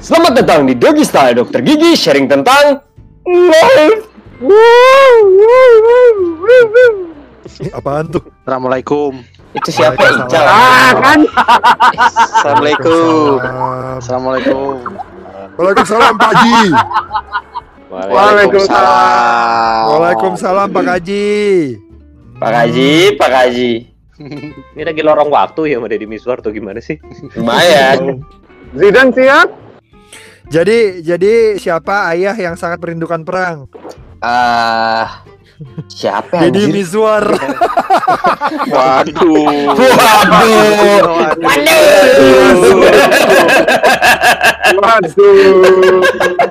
Selamat datang di Doggy Style Dokter Gigi sharing tentang life. Apaan tuh? Assalamualaikum. Itu siapa. Ical? Ah kan? Assalamualaikum. Assalamualaikum. Waalaikumsalam Pak Haji. Waalaikumsalam. Waalaikumsalam Pak Haji. Pak Haji, Pak Haji. Ini lagi lorong waktu ya sama Deddy Miswar tuh gimana sih? Lumayan. Zidan siap? Jadi jadi siapa ayah yang sangat merindukan perang? Ah, siapa Deddy anjir? Mizwar. Waduh. Waduh. Waduh.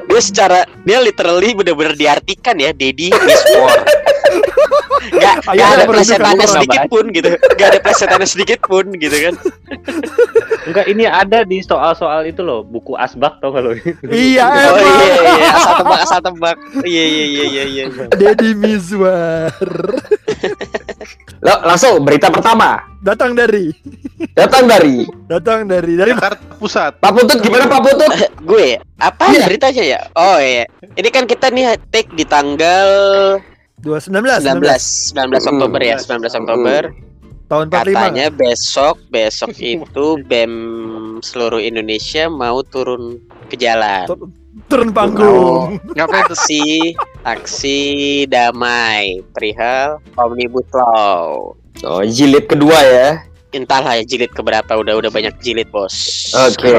Dia secara dia literally benar-benar diartikan ya Dedi Miss Gak, Ayo, gak ada plesetannya berdua, sedikit pun gitu. Gak ada plesetannya sedikit pun gitu kan. Enggak, ini ada di soal-soal itu loh, buku asbak tau gak lo? iya Oh emang. iya iya asal tebak asal tebak. Iya iya iya iya iya. Deddy Mizwar. Lo, langsung berita pertama. Datang dari Datang dari datang dari dari Jakarta Pusat. Pak Putut gimana Pak Putut? Gue apa Iya. ceritanya ya? Oh iya. Ini kan kita nih take di tanggal 219 19 19 Oktober ya, 19 Oktober. tahun 45. Katanya besok besok itu BEM seluruh Indonesia mau turun ke jalan. Tu- turun panggung. Ngapain tuh? Aksi aksi damai perihal omnibus law. Oh, jilid kedua ya. Entahlah ya jilid keberapa udah udah banyak jilid bos. Oke.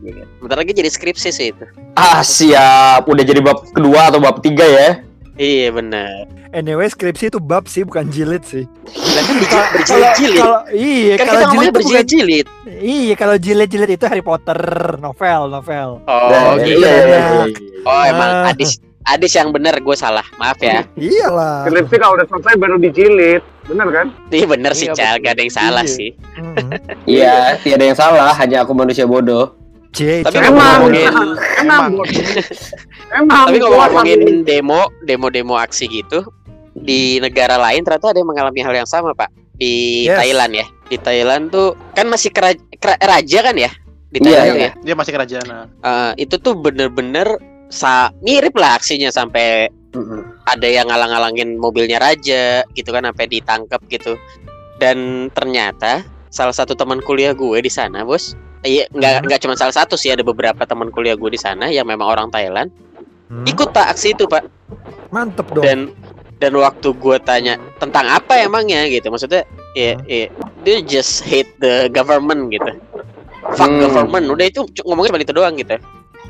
Gitu. Bentar lagi jadi skripsi sih itu. Ah, siap. Udah jadi bab kedua atau bab tiga ya? Iya benar. Anyway, skripsi itu bab sih bukan jilid sih. Kan berjilid-jilid. kalau iya Kan kalau jilid berjilid-jilid. Iya, kalau jilid-jilid itu Harry Potter, novel, novel. Oh Nah, gitu. iya, iya, iya. Oh emang Ah. Adis Adis yang benar gue salah. Maaf ya. Iyalah. Skripsi kalau udah selesai baru dijilid. Bener kan? Iya bener sih Cal, gak ada yang salah Iya. sih. Mm. Iya, tiada yang salah, hanya aku manusia bodoh. C, Tapi. Emang. ngomongin Emang. Emang. tapi gua ngomong-ngomongin lagi- demo, demo-demo aksi gitu di negara lain ternyata ada yang mengalami hal yang sama pak di Yes. Thailand ya. Di Thailand tuh kan masih kera- kera- raja kan ya di Iya, Thailand iya. ya. Dia masih kerajaan. nah. Eh, itu tuh bener-bener sa mirip lah aksinya sampai ada yang ngalang-ngalangin mobilnya raja gitu kan sampai ditangkap gitu dan ternyata salah satu teman kuliah gue di sana bos iya nggak Hmm. nggak cuma salah satu sih ada beberapa teman kuliah gue di sana yang memang orang Thailand Hmm. ikut tak aksi itu pak Mantep dong. dan dan waktu gue tanya tentang apa emangnya gitu maksudnya ya Hmm. ya dia just hate the government gitu fuck Hmm. government udah itu ngomongnya cuma itu doang gitu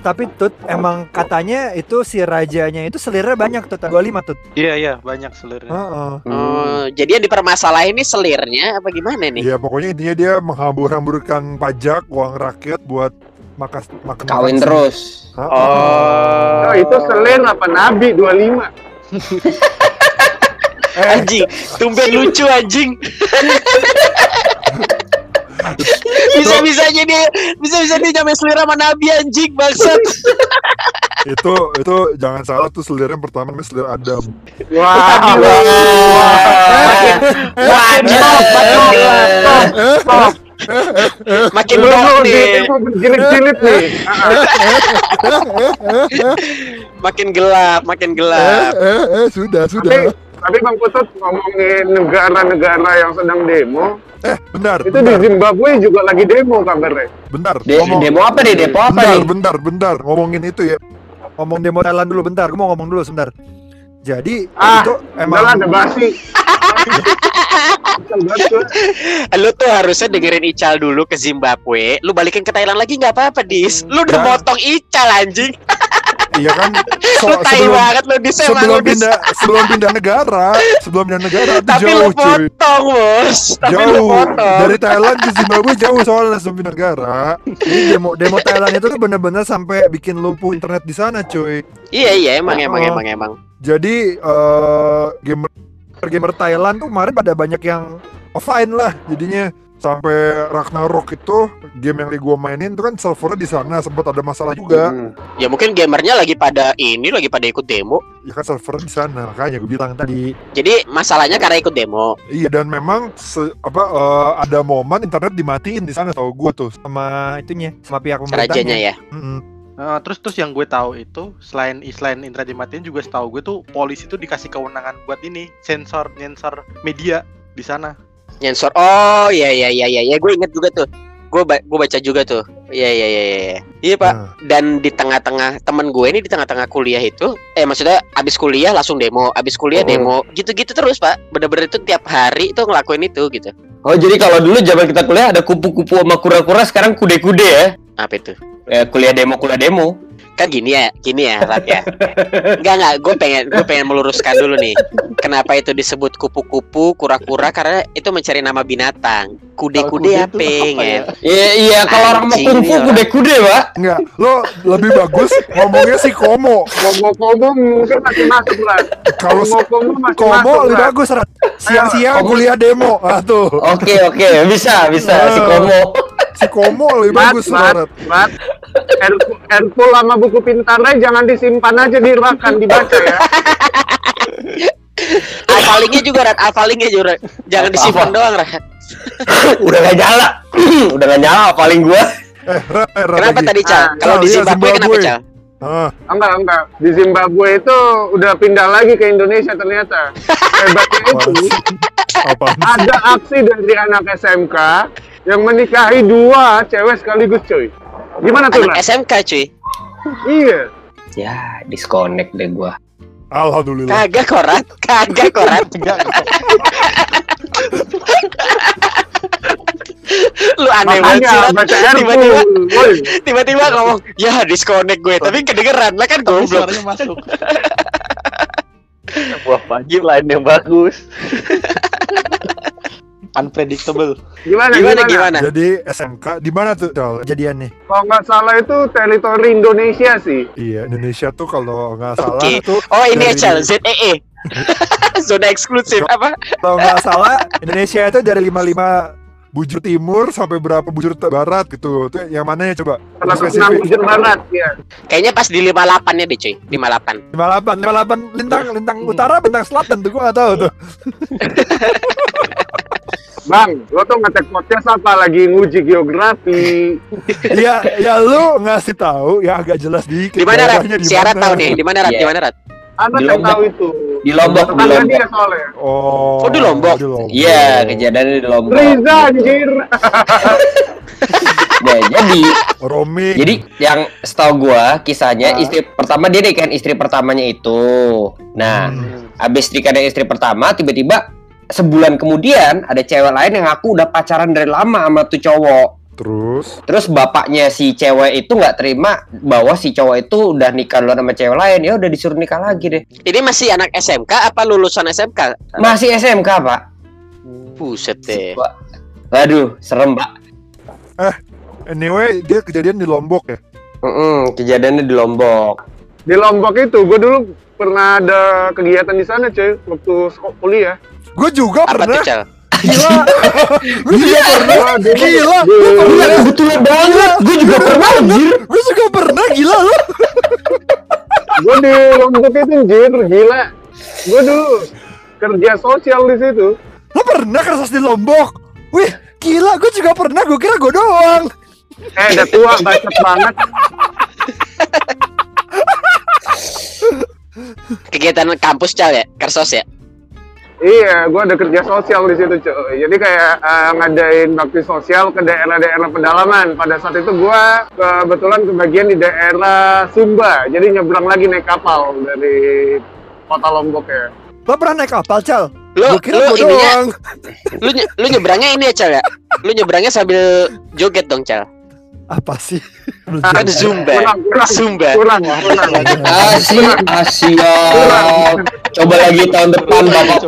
Tapi Tut, emang katanya itu si rajanya itu selirnya banyak Tut, tanggal 5 Tut. Iya iya banyak seluruhnya. Heeh. oh jadi yang dipermasalahin ini selirnya apa gimana nih Iya, pokoknya intinya dia menghambur-hamburkan pajak uang rakyat buat makas makan Kawin terus. Oh, itu selir apa nabi 25. Eh, anjing tumben lucu anjing bisa bisanya dia bisa bisa dia nyampe selera sama nabi anjing bangsat itu itu jangan salah tuh selir yang pertama namanya selir Adam. Wah. Waduh, makin Lu dark lu nih berjilid-jilid nih. makin gelap makin Eh, gelap eh, eh, sudah, Tapi sudah. Tapi Bang Putut ngomongin negara-negara yang sedang demo, Eh, benar, itu di benar, Zimbabwe juga lagi demo kabarnya. benar. De- demo apa nih? Demo apa bentar, nih? bentar, bentar. Ngomongin itu ya. Ngomong demo Thailand dulu bentar. Gue mau ngomong dulu sebentar. Jadi Ah, itu lah, emang ada basi. Lu tuh harusnya dengerin Ical dulu ke Zimbabwe lu balikin ke Thailand lagi nggak apa-apa dis lu udah motong Ical anjing iya kan so- lu tai sebelum banget lu dis emang sebelum lu pindah sebelum pindah negara, sebelum pindah negara itu tapi jauh lu cuy. potong bos tapi lu Jauh potong dari Thailand ke Zimbabwe jauh soalnya sebelum pindah negara. Ini demo demo Thailand itu tuh bener-bener sampai bikin lumpuh internet di sana cuy. iya iya emang emang Oh. emang emang Jadi eh gamer gamer Thailand tuh kemarin pada banyak yang offline lah jadinya sampai Ragnarok itu game yang gue mainin itu kan servernya di sana sempat ada masalah juga Hmm. ya mungkin gamernya lagi pada ini lagi pada ikut demo ya kan servernya di sana makanya gue bilang tadi jadi masalahnya karena ikut demo iya dan memang se- apa eh, ada momen internet dimatiin di sana tau gue tuh sama itunya sama pihak pemerintahnya rajanya ya Mm-mm. Nah, terus terus yang gue tahu itu selain selain internet dimatiin juga setahu gue tuh polisi tuh dikasih kewenangan buat ini sensor nyensor media di sana. Nyensor. Oh iya iya iya iya, ya, gue inget juga tuh. Gue ba gue baca juga tuh. Iya iya iya iya. Iya pak. Nah, Dan di tengah-tengah temen gue ini di tengah-tengah kuliah itu, eh maksudnya abis kuliah langsung demo, abis kuliah Oh. demo, gitu-gitu terus pak. Bener-bener itu tiap hari itu ngelakuin itu gitu. Oh jadi kalau dulu zaman kita kuliah ada kupu-kupu sama kura-kura sekarang kude-kude ya? Apa itu? Eh, kuliah demo kuliah demo. Kan gini ya, gini ya, Rat ya. Enggak enggak, gue pengen gue pengen meluruskan dulu nih. Kenapa itu disebut kupu-kupu, kura-kura karena itu mencari nama binatang. Kude-kude itu apa ya? ya? Iya iya kalau orang mau kungfu kude-kude pak. enggak, lo lebih bagus ngomongnya si Komo. Komo-komo mungkin masih masuk lah. Kalau Komo masuk lebih bagus, Rat. Siang-siang Komo. kuliah demo. Ah tuh, Oke oke bisa bisa si Nah. Komo. Si Komo lebih bagus, bat, Rat. bat. Airpool Airpool sama buku pintarnya jangan disimpan aja di ruangan dibaca ya. Alfalingnya juga Rat, alfalingnya juga. Rat. Jangan disimpan doang Rat. Udah gak nyala. Udah gak nyala paling gua. Eh, Rat, Rat Kenapa lagi. tadi Cal? Ah, Kalau di iya, Zimbabwe kenapa. Cal? Ah, Enggak, enggak. Di Zimbabwe itu udah pindah lagi ke Indonesia ternyata. Hebatnya itu ada aksi dari anak SMK yang menikahi dua cewek sekaligus cuy. Gimana tuh, Anak? SMK cuy. Iya. Ya disconnect deh gua. Alhamdulillah. Kagak korat, kagak korat. Lu aneh banget Tiba-tiba tiba-tiba ngomong, "Ya, disconnect gue." Tapi kedengeran lah kan suaranya masuk. Wah, punchline yang bagus. Unpredictable. gimana, Gimana gimana? gimana? Jadi SMK di mana tuh Cal? Jadian nih? Kalau nggak salah itu teritori Indonesia sih. Iya, Indonesia tuh kalau nggak salah Oke. tuh Oh, ini dari- Cal, ZEE. Zona eksklusif apa? kalau nggak salah Indonesia itu dari 55 bujur timur sampai berapa bujur barat gitu. Itu yang mana ya coba? Lebih 106 spesifik. bujur barat ya. Kayaknya pas di 58-nya deh, cuy. 58. 58, 58 lintang lintang utara, bintang selatan tuh gua nggak tahu tuh. Bang, lo tuh ngetek podcast apa lagi nguji geografi? Iya, ya lu ngasih tahu ya agak jelas dikit. Di mana Rat? daerahnya di Si Arat mana. tahu nih, di mana Rat? Iya. Di mana Rat? Anda Di yang Lombok. tahu itu. Di Lombok, di Lombok. dia soalnya. Oh, Oh, di Lombok? Iya kejadiannya di Lombok. Riza anjir. Nah, jadi Romi. jadi yang setahu gua kisahnya Ah. istri pertama dia nikahin istri pertamanya itu. Nah, Hmm. habis nikahin istri pertama tiba-tiba sebulan kemudian ada cewek lain yang aku udah pacaran dari lama sama tuh cowok. Terus Terus bapaknya si cewek itu nggak terima bahwa si cowok itu udah nikah duluan sama cewek lain, ya udah disuruh nikah lagi deh. Ini masih anak SMK apa lulusan SMK? Masih SMK pak. Buset deh. Wah, Aduh, serem pak. anyway dia kejadian di Lombok ya. Mm-mm, kejadiannya di Lombok. Di Lombok itu, gue dulu pernah ada kegiatan di sana cuy, waktu sekolah kuliah. Gue juga Apa pernah. tuh? Gila. Juga pernah. Gila. Gue pernah. Kebetulan banget. Gue juga pernah anjir. Gue juga pernah. Gila lu. Gue di Lombok itu anjir, gila. Gue dulu kerja sosial di situ. Lo pernah kertas di Lombok? Wih, gila. Gue juga pernah. Gue kira gue doang. Eh, udah tua, bacot banget. Kegiatan kampus Cal ya? Kersos ya? Iya, gue ada kerja sosial di situ cuy. Jadi kayak eh, ngadain bakti sosial ke daerah-daerah pedalaman. Pada saat itu gue kebetulan kebagian di daerah Sumba. Jadi nyebrang lagi naik kapal dari kota Lombok ya. Lo pernah naik kapal, Cal? Lu kira lu ininya lu nyebrangnya ini ya Cal ya? Lu nyebrangnya sambil joget dong Cal. Apa sih? Kan Zumba. Zumba. kurang, kurang. Asia, Asia. Coba lagi tahun depan bapak.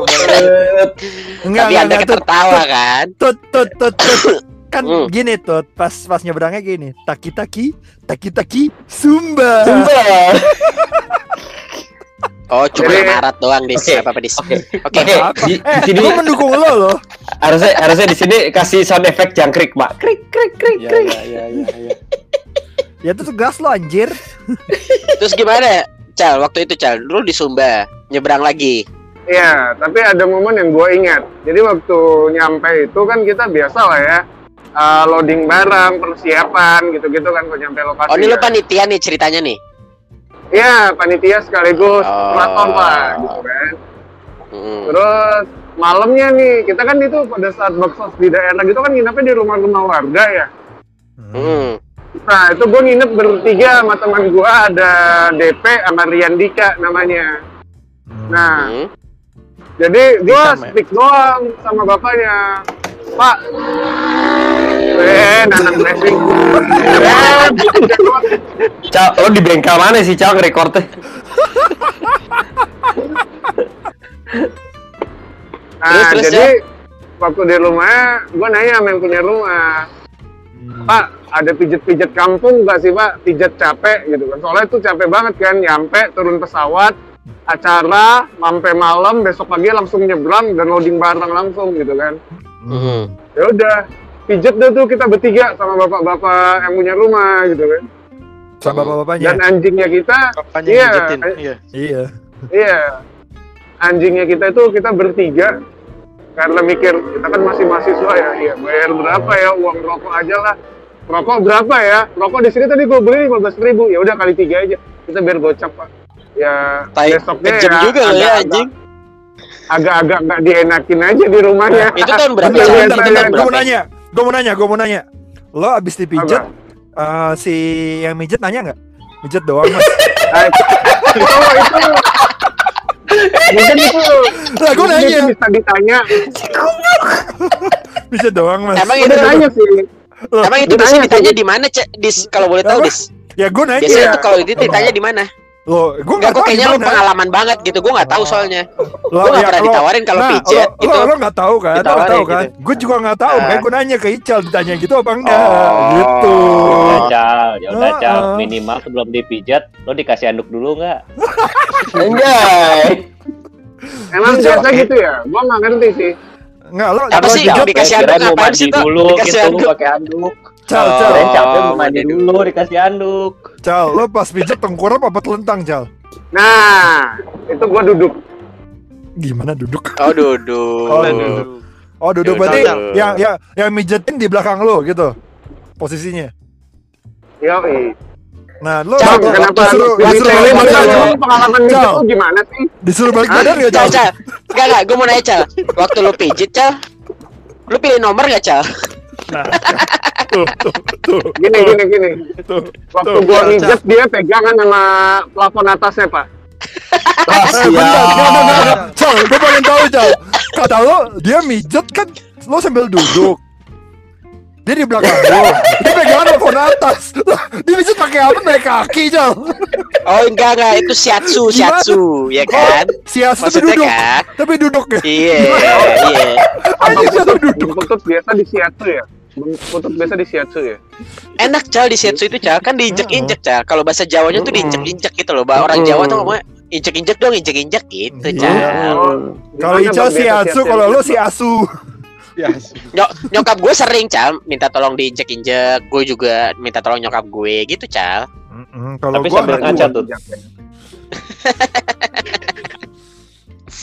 Enggak, Tapi Anda tertawa kan? tut, tut, tut, tut. Kan Hmm. gini tuh, pas pas nyebrangnya gini, taki taki, taki taki, sumba. Sumpah. Oh, cuma Jadi- marat doang dis. Oke. Apa dis? Oke, Oke. Di, Eh, di sini gue mendukung lo loh. harusnya harusnya di sini kasih sound effect jangkrik, Pak. Krik krik krik Ya, krik. ya, ya, ya, ya. Ya itu tuh gas lo anjir. Terus gimana? Cal, waktu itu Cal, lu di Sumba, nyebrang lagi. Iya, tapi ada momen yang gue ingat. Jadi waktu nyampe itu kan kita biasa lah ya. uh, loading barang, persiapan gitu-gitu kan buat nyampe lokasi. Oh ini lu kan. panitia nih ceritanya nih. Iya, panitia sekaligus Oh. lah gitu kan. Hmm. Terus malamnya nih, kita kan itu pada saat baksos di daerah gitu kan nginepnya di rumah-rumah warga ya. Hmm. Nah, itu gue nginep bertiga sama teman gue ada DP sama Rian Dika namanya. Nah, Hmm. jadi gue ya? speak doang sama bapaknya. Pak, eh, nanam. Eh, Cal, lo di bengkel mana sih Cal ngerekordnya? Nah, Terus, terus, jadi waktu di rumah, gue nanya sama yang punya rumah, Pak, ada pijet-pijet kampung nggak sih Pak? Pijet capek gitu kan. Soalnya itu capek banget kan, nyampe turun pesawat, acara, sampai malam, besok pagi langsung nyebrang dan loading barang langsung gitu kan. Hmm. Ya udah, pijet deh tuh kita bertiga sama bapak-bapak yang punya rumah gitu kan. Sama bapak-bapanya. Dan anjingnya kita, Bapaknya Iya, Iya. Iya. iya, anjingnya kita itu kita bertiga karena mikir kita kan masih mahasiswa ya, iya bayar berapa ya uang rokok aja lah. Rokok berapa ya? Rokok di sini tadi gue beli lima belas ribu, ya udah kali tiga aja. Kita biar gocap pak. Ya Tai, besoknya kejam ya juga lo ya agak-agak- anjing. Agak-agak nggak dienakin aja di rumahnya. Itu tahun berapa? Iya, iya, iya, tahun iya. Gue mau nanya, gue mau nanya, gue mau nanya. Lo abis dipijet, Apa? eh, si yang mijet nanya nggak? Mijet doang mas. Nah, itu, itu, mungkin itu, Lah gue nanya, bisa ditanya. mijet doang mas. Emang itu nanya sih. emang itu biasanya ditanya di mana, Cek? Dis kalau boleh tahu? Dis. Ya gue nanya. Biasanya itu kalau itu ditanya di mana? Lo, gue Enggak, kok kayaknya lu pengalaman banget gitu. Gue nggak tahu soalnya. Lo, Gue nggak ya, pernah lo- ditawarin kalau nah, pijet lo, gitu. Lo, lo nggak tahu kan? Lo nggak tahu kan? gitu. Gue juga nggak tahu. Ah. Makanya gue nanya ke Ical ditanya gitu apa enggak? Oh. Gitu. Ya cal, ya udah Ah, cal. ah. Minimal sebelum dipijat, lo dikasih anduk dulu nggak? Anjay. Emang biasa jawab. gitu ya? Gua nggak ngerti sih. Nggak lo. Apa lo sih? Dikasih anduk mandi sih, Dikasih gitu, anduk. pakai anduk. Cal, Oh. cal, Kirain capek mau mandi dulu. dikasih anduk. cal. Lo pas pijet tengkurap apa telentang cal? Nah, itu gua duduk. Gimana duduk? Oh, duduk. Oh, Aduh. Oh duduk Ya, berarti cal. yang yang yang mijetin di belakang lo gitu posisinya. Yoi. Nah lo Cal, lo- kenapa disuruh, harus disuruh balik Cal? badan, Emang pengalaman Cal. itu gimana sih? disuruh balik badan ya Cal, cal? Cal. Enggak, enggak. Gue mau nanya, Cal. Waktu lu pijit, Cal. Lu pilih nomor nggak, Cal? Nah, tuh, tuh, tuh, Gini, gini, gini. tuh. Waktu Tuh, gua mijet dia pegangan sama plafon atasnya, Pak. Ah, Eh, bentar, enggak, enggak, enggak, siap. enggak. Cal, gue pengen tahu cal. Kata lo dia mijet kan, lo sambil duduk. Dia di belakang lo, dia pegangan telepon atas. Dia mijet pakai apa? Naik kaki cal. Oh, enggak, enggak. Itu shiatsu, Gimana? shiatsu, ya kan? Si As tapi duduk, kan? tapi duduk ya. Iya, iya. Aja duduk? putut biasa di shiatsu ya? Putut biasa di shiatsu ya? Enak, Cal, di shiatsu itu, Cal. Kan diinjek-injek, Cal. Kalau bahasa Jawanya tuh diinjek-injek gitu loh. Bah, orang Jawa tuh ngomongnya injek-injek dong, injek-injek gitu. Cal. Oh, Kalau gimana, Ical Bang, si biasa Asu, shiatsu? kalau lo si Asu. Ya. Nyok nyokap gue sering, Cal, minta tolong diinjek-injek. Gue juga minta tolong nyokap gue gitu, Cal. Mm-mm, Kalau Tapi gua sambil ngaca tuh.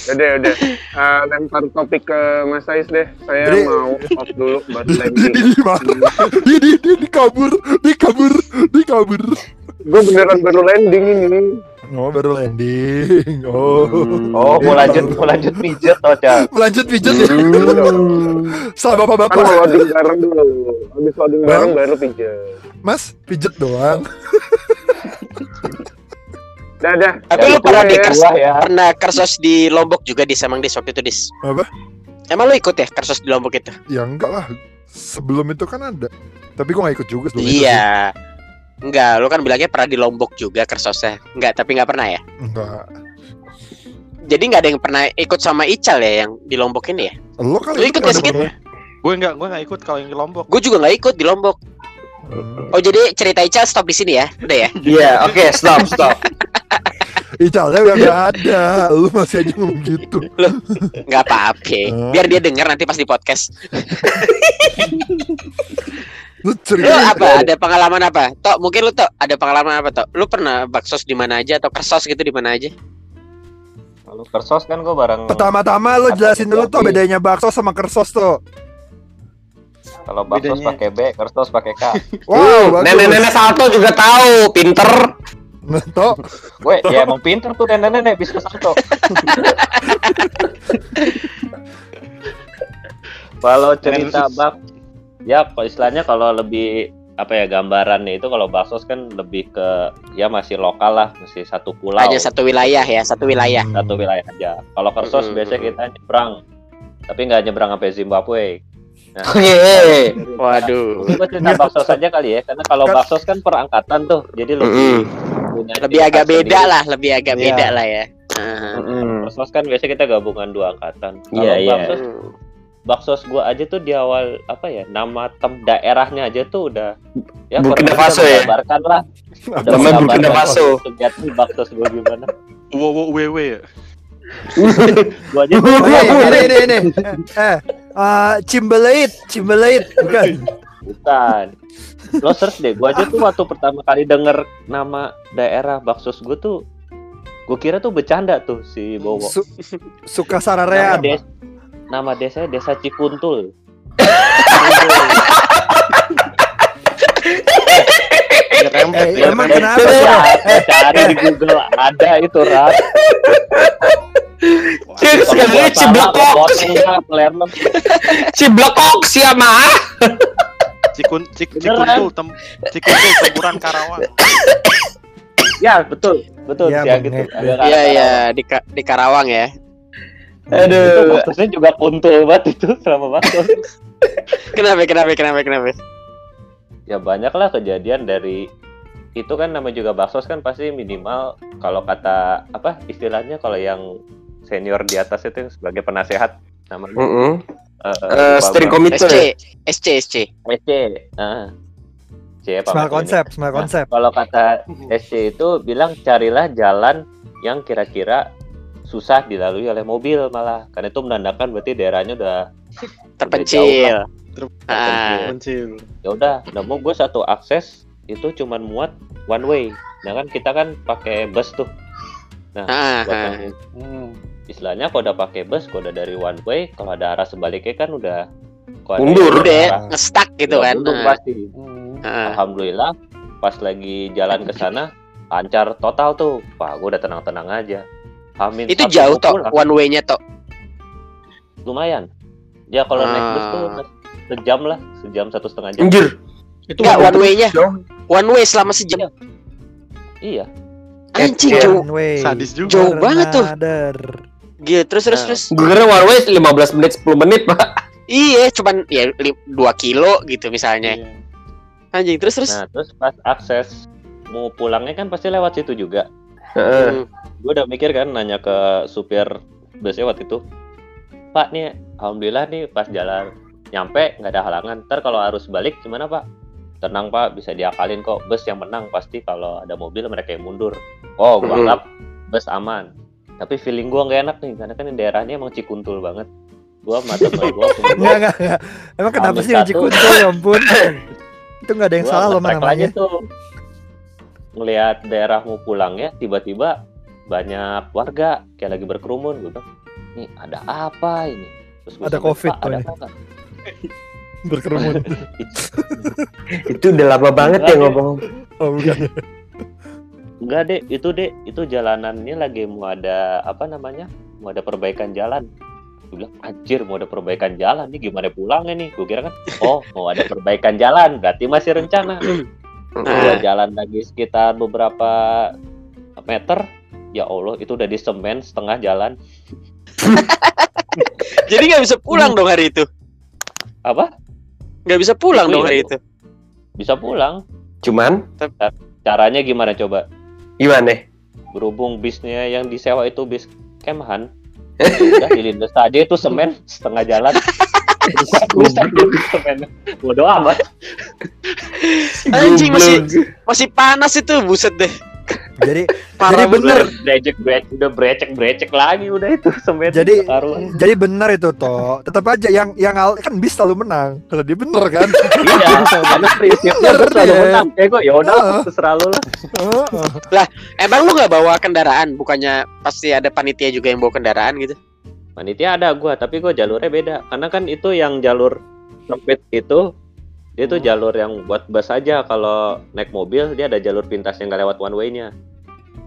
Udah, udah. Eh, lempar topik ke Mas Ais deh. Saya Jadi- mau off dulu buat Di landing. di di mana? Di di di di kabur, di kabur, di kabur. Gue beneran baru landing ini. Oh baru landing. Oh. Oh, mau lanjut, mau lanjut pijet oh cal. Lanjut pijat ya. Salah Kan bapak-bapak. mau loading bareng dulu. Habis loading bareng baru pijet. Mas, pijet doang. Dah, dah. Tapi Ya, lu pernah ya. di kers Wah ya. pernah kersos di Lombok juga di Semang di waktu itu dis. Apa? Emang lu ikut ya kersos di Lombok itu? Ya enggak lah. Sebelum itu kan ada. Tapi gua gak ikut juga sebelum itu. Iya. Enggak, lu kan bilangnya pernah di Lombok juga kersosnya. Enggak, tapi enggak pernah ya. Enggak. Jadi enggak ada yang pernah ikut sama Ical ya yang di Lombok ini ya? Lo kali Lu ikut gak sih, Kit? pernah? Gue enggak, gue enggak ikut kalau yang di Lombok. Gue juga nggak ikut di Lombok. Hmm. Oh jadi cerita Ical stop di sini ya? Udah ya? Iya, oke, stop, stop. Icalnya udah gak ada. Lu masih aja ngomong gitu. Nggak apa-apa. Oh. Biar dia denger nanti pas di podcast. Lu Lu cerita. apa? Ada pengalaman apa? Tok, mungkin lu Tok ada pengalaman apa Tok? Lu pernah baksos di mana aja atau kersos gitu di mana aja? Kalau kersos kan gue bareng. Pertama-tama lu jelasin dulu tuh bedanya bakso sama kersos tuh. Kalau baksos pakai B, kertas pakai K. Wow. Nenek-nenek salto juga tahu, pinter. Neto. Gue ya emang pinter tuh nenek-nenek bisa salto. kalau cerita bak, ya kalau istilahnya kalau lebih apa ya gambarannya itu kalau baksos kan lebih ke ya masih lokal lah, masih satu pulau, Hanya satu wilayah ya, satu wilayah. satu wilayah aja. Kalau kersos Mm-mm. biasanya kita nyebrang, tapi nggak nyebrang sampai Zimbabwe. Nah, Oke. Waduh. Gue cerita baksos aja kali ya, karena kalau Kan- baksos kan perangkatan tuh, jadi lebih punya Lebih ciri agak khas beda sendiri. lah, lebih agak Iya. beda lah ya. Aha. Baksos kan biasanya kita gabungan dua angkatan. Kalau Iya, iya. baksos, baksos gua aja tuh di awal apa ya nama tem daerahnya aja tuh udah ya Burkina Faso udah ya? menggambarkan lah. Menggambarkan Burkina Faso. Sejati baksos gua gimana. Wo wo wewe ya. Gua aja Ini, ini, ini. Eh, eh, Cimbalait, Cimbalait, bukan. bukan. Lo search deh, gua aja tuh waktu pertama kali denger nama daerah baksos gua tuh gua kira tuh bercanda tuh si Bowo. Su suka Nama, sararean. Nama desanya Desa Cikuntul. Eh, emang kenapa Gua sih? cari- cari di Google ada itu Rat. Cik, sekali ciblekok. Ciblekok siapa? Cikun cik cikuntul tem cikuntul tempuran Karawang. Ya betul, betul ya gitu. ya. Ada Iya iya di Ka- di Karawang ya. Itu Aduh. maksudnya juga kuntul banget itu selama bakso. Kenapa kenapa kenapa kenapa? ya banyak lah kejadian dari itu kan nama juga baksos kan pasti minimal kalau kata apa istilahnya kalau yang senior di atas itu yang sebagai penasehat namanya Heeh. eh, Eh, lupa steering committee. SC SC SC. SC ah C apa Smart macam ini. konsep, smart Nah, konsep. kalau kata SC itu bilang carilah jalan yang kira-kira susah dilalui oleh mobil malah karena itu menandakan berarti daerahnya udah Terpencil. Ter- Ah. Mencil. ya udah nemu gue satu akses itu cuman muat one way nah kan kita kan pakai bus tuh nah Ah, buat ah. yang- hmm, istilahnya kalau udah pakai bus kalau udah dari one way kalau ada arah sebaliknya kan udah Mundur. Udah arah- ngestak gitu ya kan. mundur Ah. pasti Ah. alhamdulillah pas lagi jalan ke sana lancar total tuh wah gue udah tenang-tenang aja Amin Itu jauh toh one way-nya toh. lumayan ya kalau naik bus tuh sejam lah sejam satu setengah jam Anjir. Itu Enggak one way-nya. Jauh. One way selama sejam. iya Anjing Iya. jauh. One way. sadis juga. Jauh banget tuh. Gitu terus terus Nah. terus. Gue kira one way 15 menit 10 menit, Pak. Iya, cuman ya 2 kilo gitu misalnya. Iya. Anjing terus terus. Nah, terus pas akses mau pulangnya kan pasti lewat situ juga. Heeh. Hmm. Gue udah mikir kan nanya ke supir busnya waktu itu. Pak nih, alhamdulillah nih pas jalan nyampe nggak ada halangan. Ntar kalau harus balik gimana Pak? Tenang Pak, bisa diakalin kok. Bus yang menang pasti kalau ada mobil mereka yang mundur. Oh, gue Mm-mm. anggap bus aman. Tapi feeling gue nggak enak nih, karena kan daerahnya emang cikuntul banget. Gue mata gue Enggak, enggak, enggak. Emang kenapa sih satu. uji kuntul ya ampun? Itu enggak ada yang salah loh namanya. tuh ngelihat daerah mau pulangnya tiba-tiba banyak warga kayak lagi berkerumun gue bilang nih ada apa ini? Terus Ada sampai, COVID "Pak, ada apa? Nggak?" Berkerumun. Itu udah lama banget ya ngomong. Oh, bukan. enggak deh itu deh itu jalanannya lagi mau ada apa namanya mau ada perbaikan jalan. Gue bilang anjir mau ada perbaikan jalan nih. Gimana pulangnya nih? Gue kira kan oh mau ada perbaikan jalan. Berarti masih rencana Gua Ah. jalan lagi sekitar beberapa meter ya Allah itu udah di semen setengah jalan Jadi nggak bisa pulang dong hari itu. apa Nggak bisa pulang Itu dong iya, hari itu. bisa pulang Cuman caranya gimana coba gimana? berhubung bisnya yang disewa itu bis kemahan ya udah dilindas aja itu semen setengah jalan Semen bodoh amat Anjing masih masih panas itu buset deh. Jadi Parah Jadi bener. bener. brecek brecek udah brecek brecek lagi udah itu semen Jadi- Karuan. jadi benar itu toh. Tetap aja yang yang al- kan bis selalu menang. Kalau dia bener kan. iya karena prinsipnya gue selalu Iya. menang ya gue ya udah terserah lu lah Heeh. Emang lu nggak bawa kendaraan? Bukannya pasti ada panitia juga yang bawa kendaraan gitu? Panitia ada gua tapi gua jalurnya beda karena kan itu yang jalur sempit itu dia tuh Hmm. jalur yang buat bus aja kalau naik mobil dia ada jalur pintas yang nggak lewat one way-nya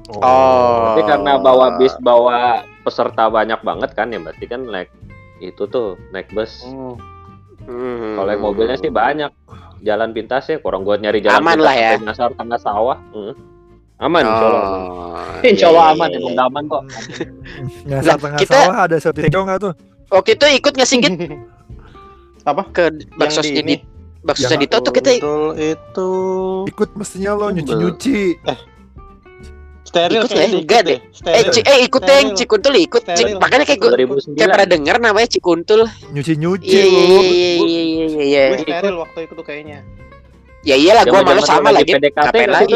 Oh. tapi karena bawa bis bawa peserta banyak banget kan ya berarti kan naik itu tuh naik bus Hmm. Hmm. kalau naik mobilnya sih banyak jalan pintasnya kurang buat nyari jalan Aman pintas lah ya. tengah sawah Hmm. Aman. Oh, insya iya, Allah iya, aman iya, emang iya. aman kok Nyasar Lah, tengah kita- sawah ada sertifikat nggak tuh? Waktu itu ikut nggak sih Git? Apa? ke di baksosnya Yang Dito tuh kita Betul itu Ikut mestinya lo nyuci-nyuci. steril Ikut ya? Enggak deh. deh. eh. Ci- eh ikut yang Steril. Cikuntul ikut. Cik, Steril. makanya kayak gue 2009 kayak pernah denger namanya Cikuntul. Nyuci-nyuci Iya iya iya iya iya iya iya. Gue steril waktu itu kayaknya. Ya iyalah gua malu Zaman-zaman sama lagi. PDKT nggak lagi?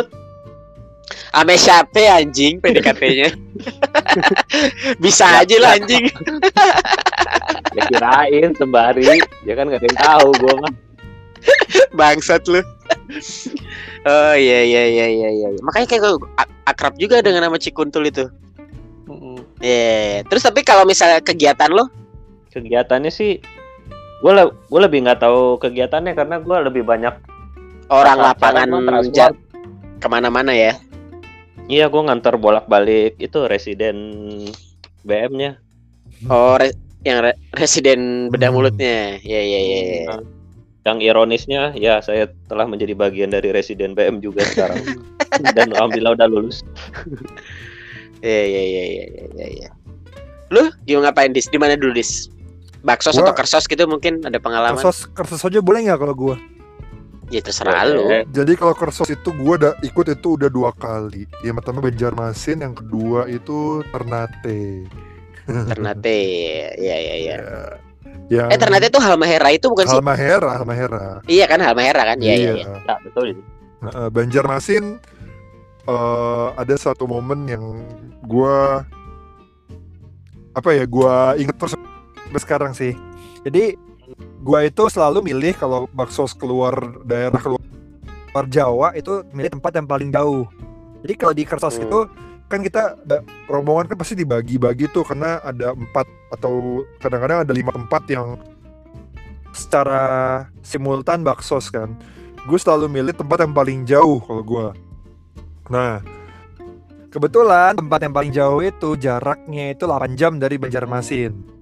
Ame siapa anjing PDKT-nya? Bisa aja lah anjing. ya kirain sembari ya kan nggak ada yang tahu gua mah Bangsat lu. Oh iya iya iya iya iya. Makanya kayak gue ak- akrab juga dengan nama Cikuntul itu. Iya. Terus tapi kalau misalnya kegiatan lo kegiatannya sih gue le gue lebih nggak tahu kegiatannya karena gue lebih banyak orang lapangan mah transport. ja- ke mana-mana ya. Iya gue nganter bolak balik itu residen BM-nya Oh re- yang re- residen bedah Hmm. mulutnya. Iya iya iya. iya. yang ironisnya ya saya telah menjadi bagian dari residen BM juga sekarang dan alhamdulillah udah lulus Iya iya iya iya iya iya. iya. Lu gimana ngapain dis? Di mana dulu dis? Baksos Gua- atau kersos gitu mungkin ada pengalaman. Kersos, kersos aja boleh nggak kalau gua? Ya terserah lu. Eh, Jadi kalau kersos itu gua udah ikut itu udah dua kali. Yang pertama Banjarmasin, yang kedua itu Ternate. Ternate. Iya iya iya. Ya. Yang Eh Ternate itu Halmahera itu bukan sih? Halmahera, Halmahera. Iya kan Halmahera kan? Iya iya iya. ya, betul Nah, Banjarmasin eh, ada satu momen yang gua apa ya gua inget terus sampai sekarang sih. Jadi gua itu selalu milih kalau bakso keluar daerah keluar, keluar Jawa itu milih tempat yang paling jauh. Jadi kalau di Kersos Hmm. itu kan kita ada rombongan kan pasti dibagi-bagi tuh karena ada empat atau kadang-kadang ada lima tempat yang secara simultan baksos kan gue selalu milih tempat yang paling jauh kalau gue. Nah, kebetulan tempat yang paling jauh itu jaraknya itu 8 jam dari Banjarmasin.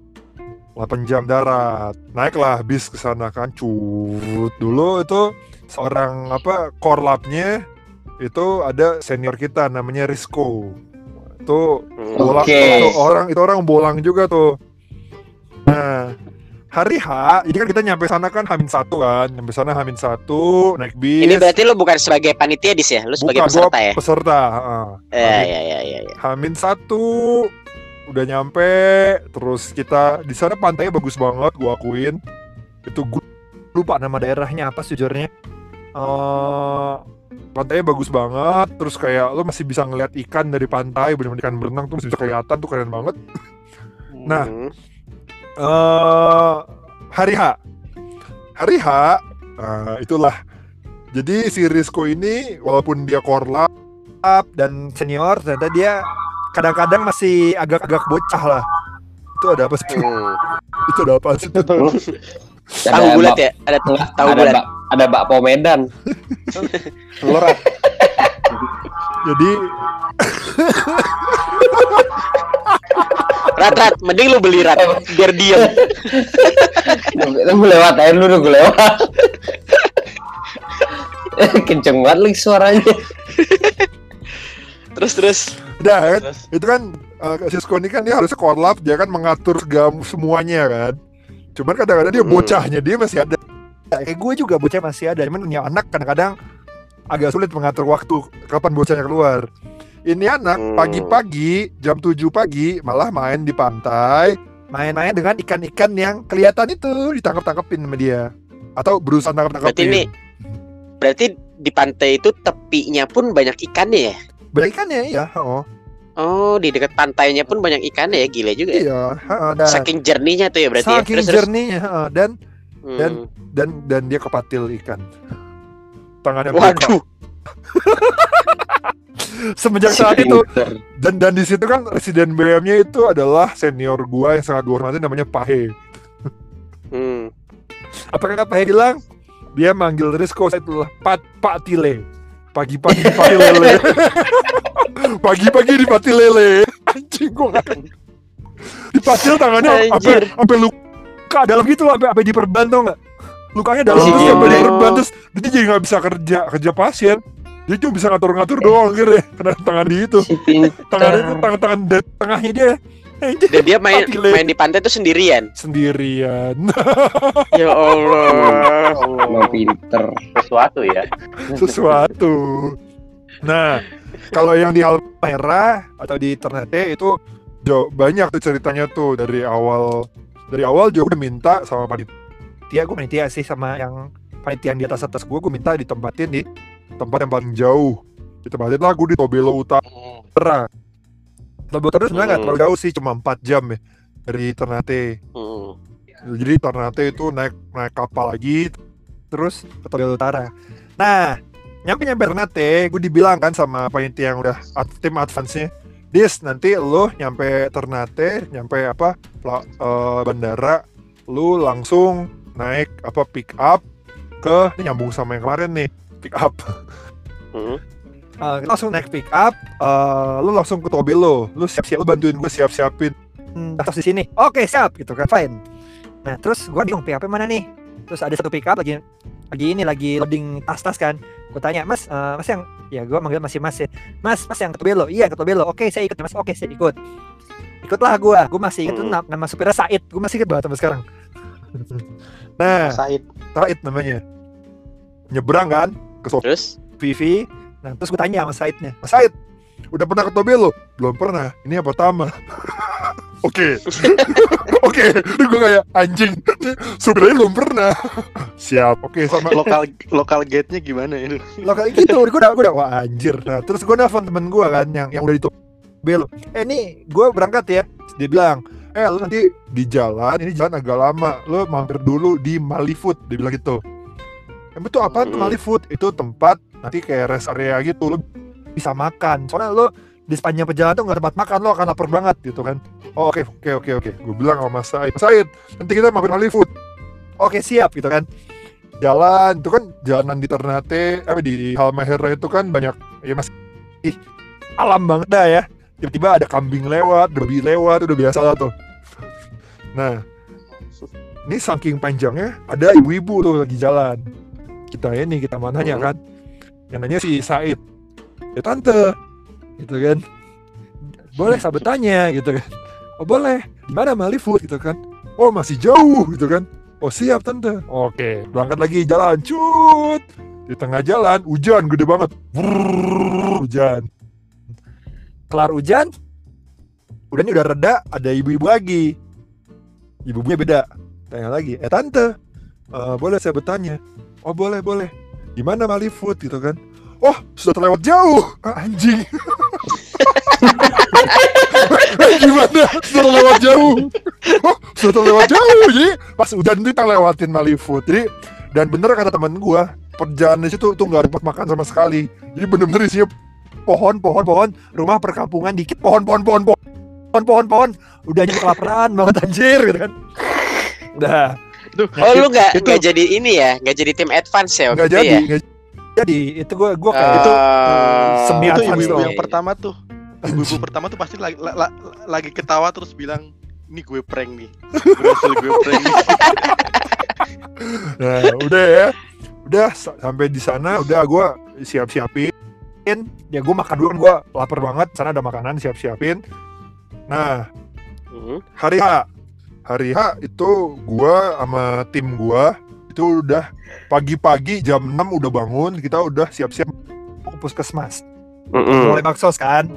8 jam darat. Naiklah bis ke sana kan. Cut. Dulu itu seorang apa korlapnya itu ada senior kita namanya Risco. Itu bolang Oke. itu orang itu orang bolang juga tuh. Nah, hari H, jadi kan kita nyampe sana kan Hamin satu kan, nyampe sana Hamin satu, naik bis. Ini berarti lu bukan sebagai panitia dis ya? Lu sebagai Bukan, peserta ya? Peserta. heeh. Iya iya iya iya. iya. Hamin satu, udah nyampe, terus kita di sana pantainya bagus banget, gua akuin. Itu gua lupa nama daerahnya apa sejujurnya. Eh pantainya bagus banget, terus kayak lo masih bisa ngeliat ikan dari pantai, bener-bener ikan berenang tuh masih bisa kelihatan tuh keren banget. Nah, eh hari H. Hari H, eh, itulah. Jadi si Risco ini walaupun dia korlap dan senior, ternyata dia kadang-kadang masih agak-agak bocah lah. Itu ada apa sih? Hmm. Itu ada apa sih? Tahu bulat ya? Ada tahu ada bulat. bak, ada bakpo Medan. Lorat. Jadi Rat rat, mending lu beli rat biar diem. Gue lewat aja dulu gue lewat. Kenceng banget lagi suaranya. Terus terus. udah kan, Terus itu kan eh, Cisco ini kan dia harusnya korlap, dia kan mengatur segala semuanya kan. Cuman kadang-kadang dia Hmm. bocahnya dia masih ada. Kayak gue juga bocah masih ada, cuman punya anak kadang-kadang agak sulit mengatur waktu kapan bocahnya keluar. Ini anak Hmm. pagi-pagi jam 7 pagi malah main di pantai, main-main dengan ikan-ikan yang kelihatan itu ditangkap-tangkepin sama dia atau berusaha Berarti tangkap-tangkepin. ini berarti di pantai itu tepinya pun banyak ikannya ya? Banyak ikannya ya, oh. Oh, di dekat pantainya pun banyak ikannya ya, gile juga. ya. Iya, heeh, dan Saking jernihnya tuh ya berarti ya. saking Terus, terus. jernihnya heeh, dan Hmm. dan- dan dan dia kepatil ikan. Tangannya. Waduh. Semenjak saat itu dan dan di situ kan residen BM-nya itu adalah senior gua yang sangat gua hormati namanya Pahe. Hmm. Apakah apa yang bilang? Dia manggil Rizko saya itulah Pat Pak Tile. Pagi-pagi di Pati Lele. Pagi-pagi di Pati Lele. Anjing gua nggak- Dipatil tangannya Anjir. sampai sampai luka dalam gitu loh, sampai sampai diperban tau nggak? Lukanya dalam Oh. terus sampai diperban terus dia jadi nggak bisa kerja kerja pasien. Dia cuma bisa ngatur-ngatur doang akhirnya kena tangan di itu. Si. Tangan itu tangan-tangan tengahnya dia. Dan dia main main di pantai tuh sendirian. sendirian. Ya Allah. Emang pinter. Sesuatu ya. sesuatu. Nah, kalau yang di Halmahera atau di Ternate itu jauh banyak tuh ceritanya tuh dari awal dari awal juga udah minta sama panitia gue panitia sih sama yang panitia yang di atas atas gue gue minta ditempatin di tempat yang paling jauh ditempatin lah gue di Tobelo Utara Tobelo Utara sebenarnya nggak Hmm. terlalu jauh sih cuma 4 jam ya dari Ternate Hmm. jadi Ternate itu naik naik kapal lagi terus ke Tobelo Utara. Nah, nyampe nyampe Ternate, gue dibilang kan sama panitia yang udah ad- tim advance-nya, Dis, nanti lo nyampe Ternate, nyampe apa pla- eh, bandara, lu langsung naik apa pick up ke ini nyambung sama yang kemarin nih pick up. Hmm. Kita langsung naik pick up, eh, lu langsung ke Tobelo, lu siap-siap, lu bantuin gue siap-siapin hmm, tas di sini. Oke siap, gitu kan, fine. Nah terus gue bingung pick up mana nih? Terus ada satu pick up lagi lagi ini lagi loading tas-tas kan. Gue tanya, Mas, eh, Mas yang ya gue manggil masih Mas ya. Mas, Mas yang ke Tobelo. Iya ke Tobelo. Oke saya ikut Mas. Oke saya ikut. Ikutlah gue. Gue masih inget Hmm. nama, nama supirnya Said. Gue masih inget banget sampai sekarang. nah, Said. Said namanya. Nyebrang kan ke Sofi. Terus Vivi. Nah, terus gue tanya sama Saidnya, Mas Said, udah pernah ke Tobelo? Belum pernah. Ini yang pertama. Oke, oke. Ini gue kayak anjing. Supirnya belum pernah. Siap. Oke, sama lokal lokal gate-nya gimana itu? lo kayak gitu. Gue udah, gue udah, wah anjir. Nah, terus gue nelfon temen gue kan, yang yang udah di Tobelo. Eh, nih, gue berangkat ya. Dia bilang, eh lu nanti di jalan, ini jalan agak lama. Lu mampir dulu di Malifood. Dia bilang gitu. Itu tuh Hmm. Malifood? Itu tempat nanti kayak rest area gitu. Lu bisa makan. Soalnya lu di sepanjang perjalanan tuh nggak tempat makan lo akan lapar banget gitu kan. Oh, oke oke oke oke. Gue bilang sama Mas Said, Mas Said, nanti kita mampir Malifood. Oke siap gitu kan. Jalan itu kan jalanan di Ternate, eh di Halmahera itu kan banyak ya mas ih, alam banget dah ya. Tiba-tiba ada kambing lewat, babi lewat, udah biasa lah tuh. Nah, ini saking panjangnya ada ibu-ibu tuh lagi jalan. Kita ini kita mananya Hmm. kan. Yang nanya si Said. Ya tante, gitu kan. Boleh sahabat tanya gitu kan. Oh boleh, mana Malifood gitu kan. Oh masih jauh gitu kan. Oh siap tante. Oke, berangkat lagi jalan. Cut. Di tengah jalan hujan gede banget. Brrrr, hujan. Kelar hujan, udaranya udah reda, ada ibu-ibu lagi. Ibu-ibunya beda. Tanya lagi, eh tante, eh, boleh saya bertanya? Oh boleh boleh. Di mana Malifood gitu kan? Oh sudah terlewat jauh. Ah, anjing. Gimana? Sudah terlewat jauh. Oh, sudah terlewat jauh. Jadi pas udah itu kita lewatin Malifood. Jadi dan bener kata temen gua, perjalanan di situ tuh nggak ada tempat makan sama sekali. Jadi bener-bener isinya pohon, pohon, pohon, rumah perkampungan dikit, pohon, pohon, pohon, pohon, pohon, pohon, pohon. Udah nyampe kelaparan banget anjir gitu kan. Udah, Itu Oh lu nggak Itu- nggak jadi ini ya, nggak jadi tim advance ya itu jadi, ya? nggak jadi. Itu gua gua kayak Oh, itu semi itu advance ibu-ibu yang pertama tuh. Ibu-ibu pertama tuh pasti lagi, la- la- lagi ketawa terus bilang, ini gue prank nih. Berhasil gue prank nih. Nah, udah ya. Udah sa- sampai di sana udah gua siap-siapin. Ya gua makan dulu kan gua lapar banget, sana ada makanan siap-siapin. Nah, Mhm. hari H. Hari H itu gua sama tim gua itu udah pagi-pagi jam 6 udah bangun, kita udah siap-siap ke puskesmas. Mm-mm. Mulai baksos kan.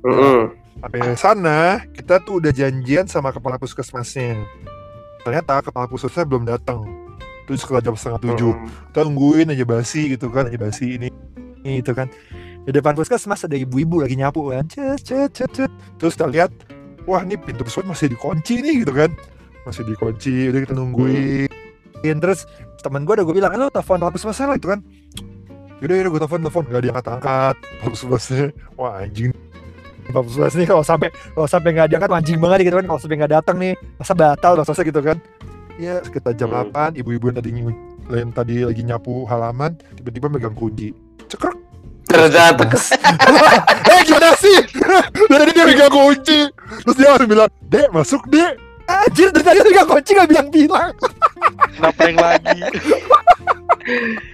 Mm-mm. Sampai sana kita tuh udah janjian sama kepala puskesmasnya. Ternyata kepala puskesmasnya belum datang. Itu sekitar jam setengah tujuh. kita nungguin aja basi gitu kan aja basi ini ini itu kan di depan puskesmas ada ibu-ibu lagi nyapu kan cet cet cet cet. terus kita lihat wah ini pintu puskesmas masih dikunci nih gitu kan? Masih dikunci udah kita nungguin. Terus teman gue udah gue bilang lo telepon kepala puskesmasnya lah gitu kan. Yaudah yaudah gue telepon telepon. Gak diangkat angkat. Kepala puskesmasnya wah anjing. Kepala puskesmas nih kalau sampai kalau sampai nggak diangkat anjing banget gitu kan. Kalau sampai nggak datang nih masa batal maksudnya gitu kan. Ya sekitar jam Hmm. 8 ibu-ibu yang tadi yang tadi lagi nyapu halaman tiba-tiba megang kunci. Cekrek Ternyata Mas. eh gimana sih dari dia megang kunci terus dia langsung bilang dek masuk dek Anjir dari tadi dia megang kunci gak bilang-bilang prank lagi.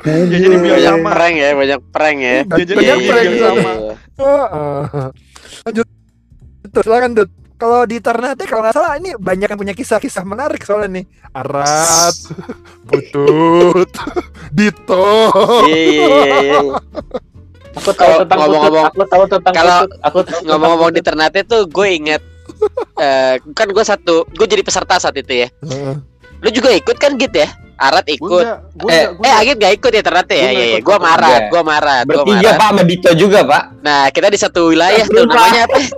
Ya jadi biar banyak sama. prank ya banyak prank ya jadi Banyak biar prank sama. Heeh. Lanjut. Terus silakan Dut. Kalau di Ternate kalau nggak salah ini banyak yang punya kisah-kisah menarik soalnya nih. Arat, Putut, Dito. iya iya iya iya. Aku tahu Kalau tentang ngomong-ngomong- Putut, aku tahu tentang kalau Putut, aku ngomong-ngomong di Ternate tuh gue inget eh kan gue satu gue jadi peserta saat itu ya Heeh. lu juga ikut kan gitu ya Arat ikut enggak, gue Eh, enggak, gue eh Agit gak ikut ya Ternate ya Gua iya iya ikut, gue gua marat marat gue bertiga Pak sama Dito juga Pak. nah kita di satu wilayah tuh namanya apa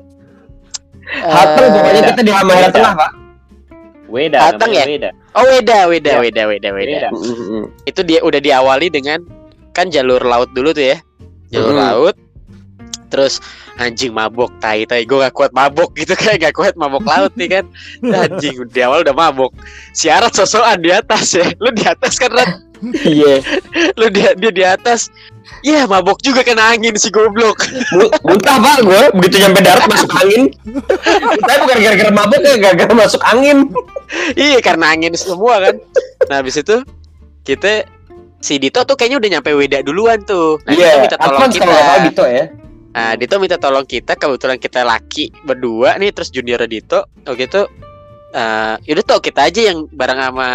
Hateng Eh, pokoknya kita di beda. Tengah Pak. Weda, Datang namanya ya? Weda. oh Weda Weda Ya. Weda Weda Weda Weda. Itu dia udah diawali dengan kan jalur laut dulu tuh ya jalur Hmm. laut. Terus anjing mabok tai tai. Gue gak kuat mabok gitu kan. Gak kuat mabok laut nih kan. Anjing di awal udah mabok. Siarat sosokan di atas ya. Lu di atas kan Rat? Iya. lu dia dia di atas. Ya mabok juga kena angin si goblok. Mu- Muntah Pak gue begitu nyampe darat masuk angin. Tapi bukan gara-gara mabuk ya. Gara-gara masuk angin. iya karena angin semua kan. Nah habis itu kita si Dito tuh kayaknya udah nyampe Weda duluan tuh nah, Dito Iya. minta tolong Advance kita kalau Dito ya. Nah, Dito minta tolong kita, kebetulan kita laki berdua nih, terus junior Dito, oh gitu. eh yaudah tuh kita aja yang bareng sama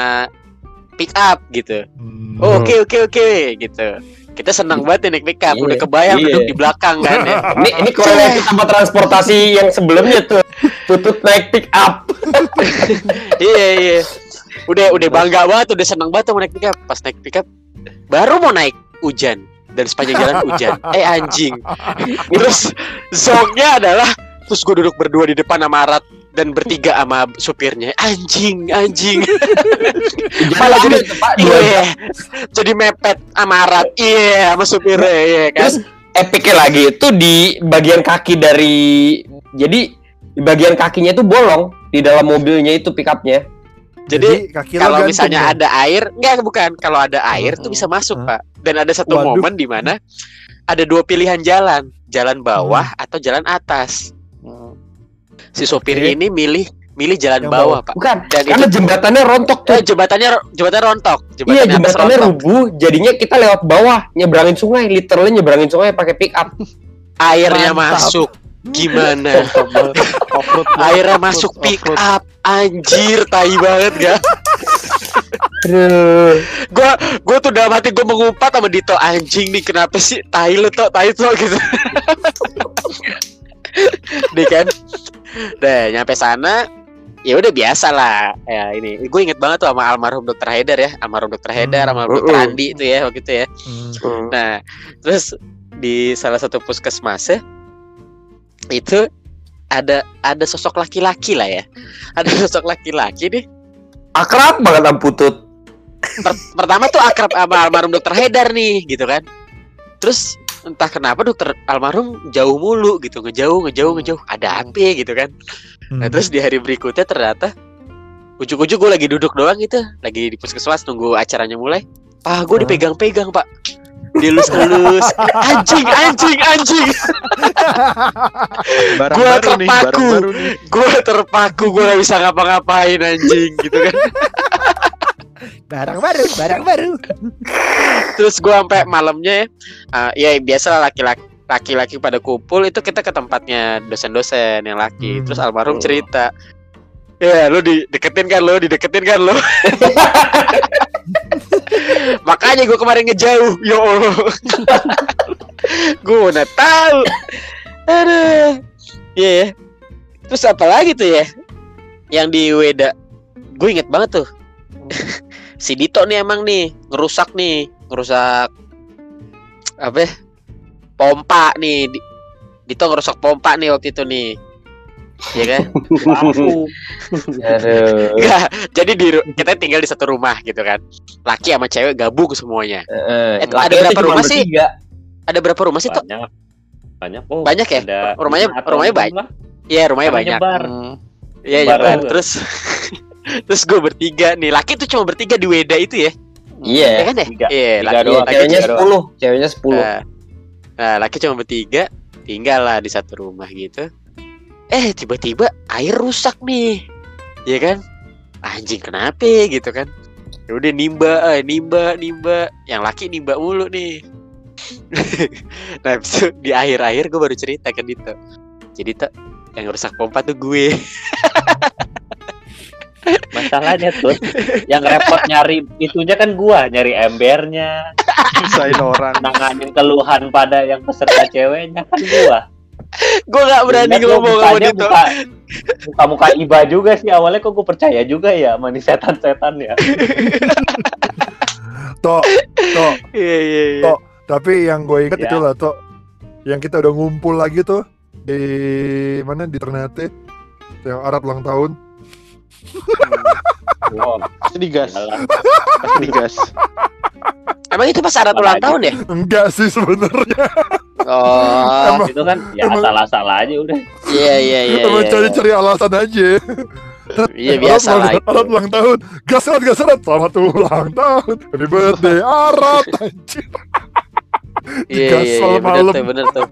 pick up gitu. Hmm. Oh, Oke oke oke gitu. Kita senang banget ya naik pick up, Iya, udah kebayang iya. duduk di belakang kan ya. Ini ini korelasi sama transportasi yang sebelumnya tuh. Putut naik pick up. iya iya. Udah udah bangga banget, udah senang banget mau naik pick up. Pas naik pick up, baru mau naik hujan dan sepanjang jalan hujan. Eh anjing. Terus zongnya adalah terus gue duduk berdua di depan sama Arat dan bertiga sama supirnya. Anjing, anjing. Malah jadi iya. Jadi mepet sama Arat. Iya, sama supirnya iya kan. Terus epicnya lagi itu di bagian kaki dari jadi di bagian kakinya itu bolong di dalam mobilnya itu pickupnya. Jadi kaki lo kalau misalnya ya? ada air, enggak bukan. Kalau ada air tuh Hmm. bisa masuk, Hmm. Pak. Dan ada satu Waduh. momen di mana ada dua pilihan jalan, jalan bawah Hmm. atau jalan atas. Si sopir Oke. ini milih milih jalan Yang bawah, bawah. Pak. Bukan, Dan karena itu- jembatannya rontok tuh. Eh, jembatannya jembatan rontok, Iya, jembatannya atas jembatannya rontok. rubuh, jadinya kita lewat bawah nyeberangin sungai, literally nyeberangin sungai pakai pick up. Airnya Mantap. masuk. Gimana? Off-road, Airnya masuk pick up. Anjir, tai banget gak? Aduh. Gua gua tuh dalam hati gua mengumpat sama Dito anjing nih kenapa sih tai lu tok tai tok gitu. Nih kan. Deh nyampe sana ya udah biasa lah ya ini gue inget banget tuh sama almarhum dokter Haidar ya almarhum dokter Haidar sama dokter Mm-mm. Andi itu ya waktu itu ya Hmm. nah terus di salah satu puskesmasnya itu ada ada sosok laki-laki lah ya. Ada sosok laki-laki nih. Akrab banget sama Putut. Per- pertama tuh akrab sama almarhum dokter Haidar nih gitu kan. Terus entah kenapa dokter almarhum jauh mulu gitu ngejauh ngejauh ngejauh. Ada apa gitu kan. Nah Hmm. terus di hari berikutnya ternyata ujuk-ujuk gue lagi duduk doang gitu lagi di puskesmas nunggu acaranya mulai. Ah gue Hah? dipegang-pegang pak dilus-elus anjing anjing anjing Barang Gua baru nih, barang terpaku. baru nih. gue terpaku gue gak bisa ngapa-ngapain anjing gitu kan barang baru, barang baru. terus gua sampai malamnya ya ya biasa laki-laki laki-laki pada kumpul itu kita ke tempatnya dosen-dosen yang laki Hmm. terus almarhum cerita ya lu dideketin kan lo dideketin kan lo makanya gua kemarin ngejauh yo Allah. Gua udah tahu. Aduh. Iya ya. terus apa lagi tuh ya? Yang di Weda. Gue inget banget tuh. Si Dito nih emang nih ngerusak nih ngerusak apa ya? pompa nih. Di- Dito ngerusak pompa nih waktu itu nih Iya kan? Aduh. Enggak, jadi di kita tinggal di satu rumah gitu kan. Laki sama cewek gabung semuanya. Eh, Eh, ada berapa rumah sih? bertiga. Ada berapa rumah sih tuh? banyak banyak oh Banyak ya? ada Rumahnya- rumahnya banyak. Iya, rumahnya banyak. Hmm. Iya, Nyebar nyebar. juga. Terus Terus gue bertiga nih. Laki tuh cuma bertiga di Weda itu ya. Iya. Ya kan ya? Tiga. Iya, Tiga laki, doang. laki Ceweknya sepuluh, ceweknya sepuluh. Nah, nah, laki cuma bertiga, tinggal lah di satu rumah gitu. Eh, tiba-tiba air rusak nih. Ya kan? Anjing kenapa gitu kan? Ya udah nimba, eh, nimba, nimba. Yang laki nimba mulu nih. nah, itu di akhir-akhir gue baru cerita ke Dito. Jadi tuh yang rusak pompa tuh gue. Masalahnya tuh yang repot nyari itunya kan gua, nyari embernya, Pisahin orang. nanganin keluhan pada yang peserta ceweknya kan gua. Gue gak berani ngomong sama mukanya Dito. muka, muka muka iba juga sih awalnya kok gue percaya juga ya sama nih setan-setan ya. Tok, tok. Iya, iya, iya. Tok. Tapi yang gue ingat Ya. itu lah, tok. Yang kita udah ngumpul lagi tuh di mana di Ternate yang Arab ulang tahun. Wow, Pasti digas. iyalah. Pasti digas. Emang itu pas Arat ulang tahun ya? Enggak sih sebenarnya. Oh, Emang- itu kan ya Emang- asal-asal aja udah. iya iya iya. Emang iya. cari-cari alasan aja. Iya biasa lah. Arab ulang tahun. Gas Arab, gas Arab. Selamat ulang tahun. Happy birthday Arab. Anjir. Iya iya iya bener malam. tuh bener tuh.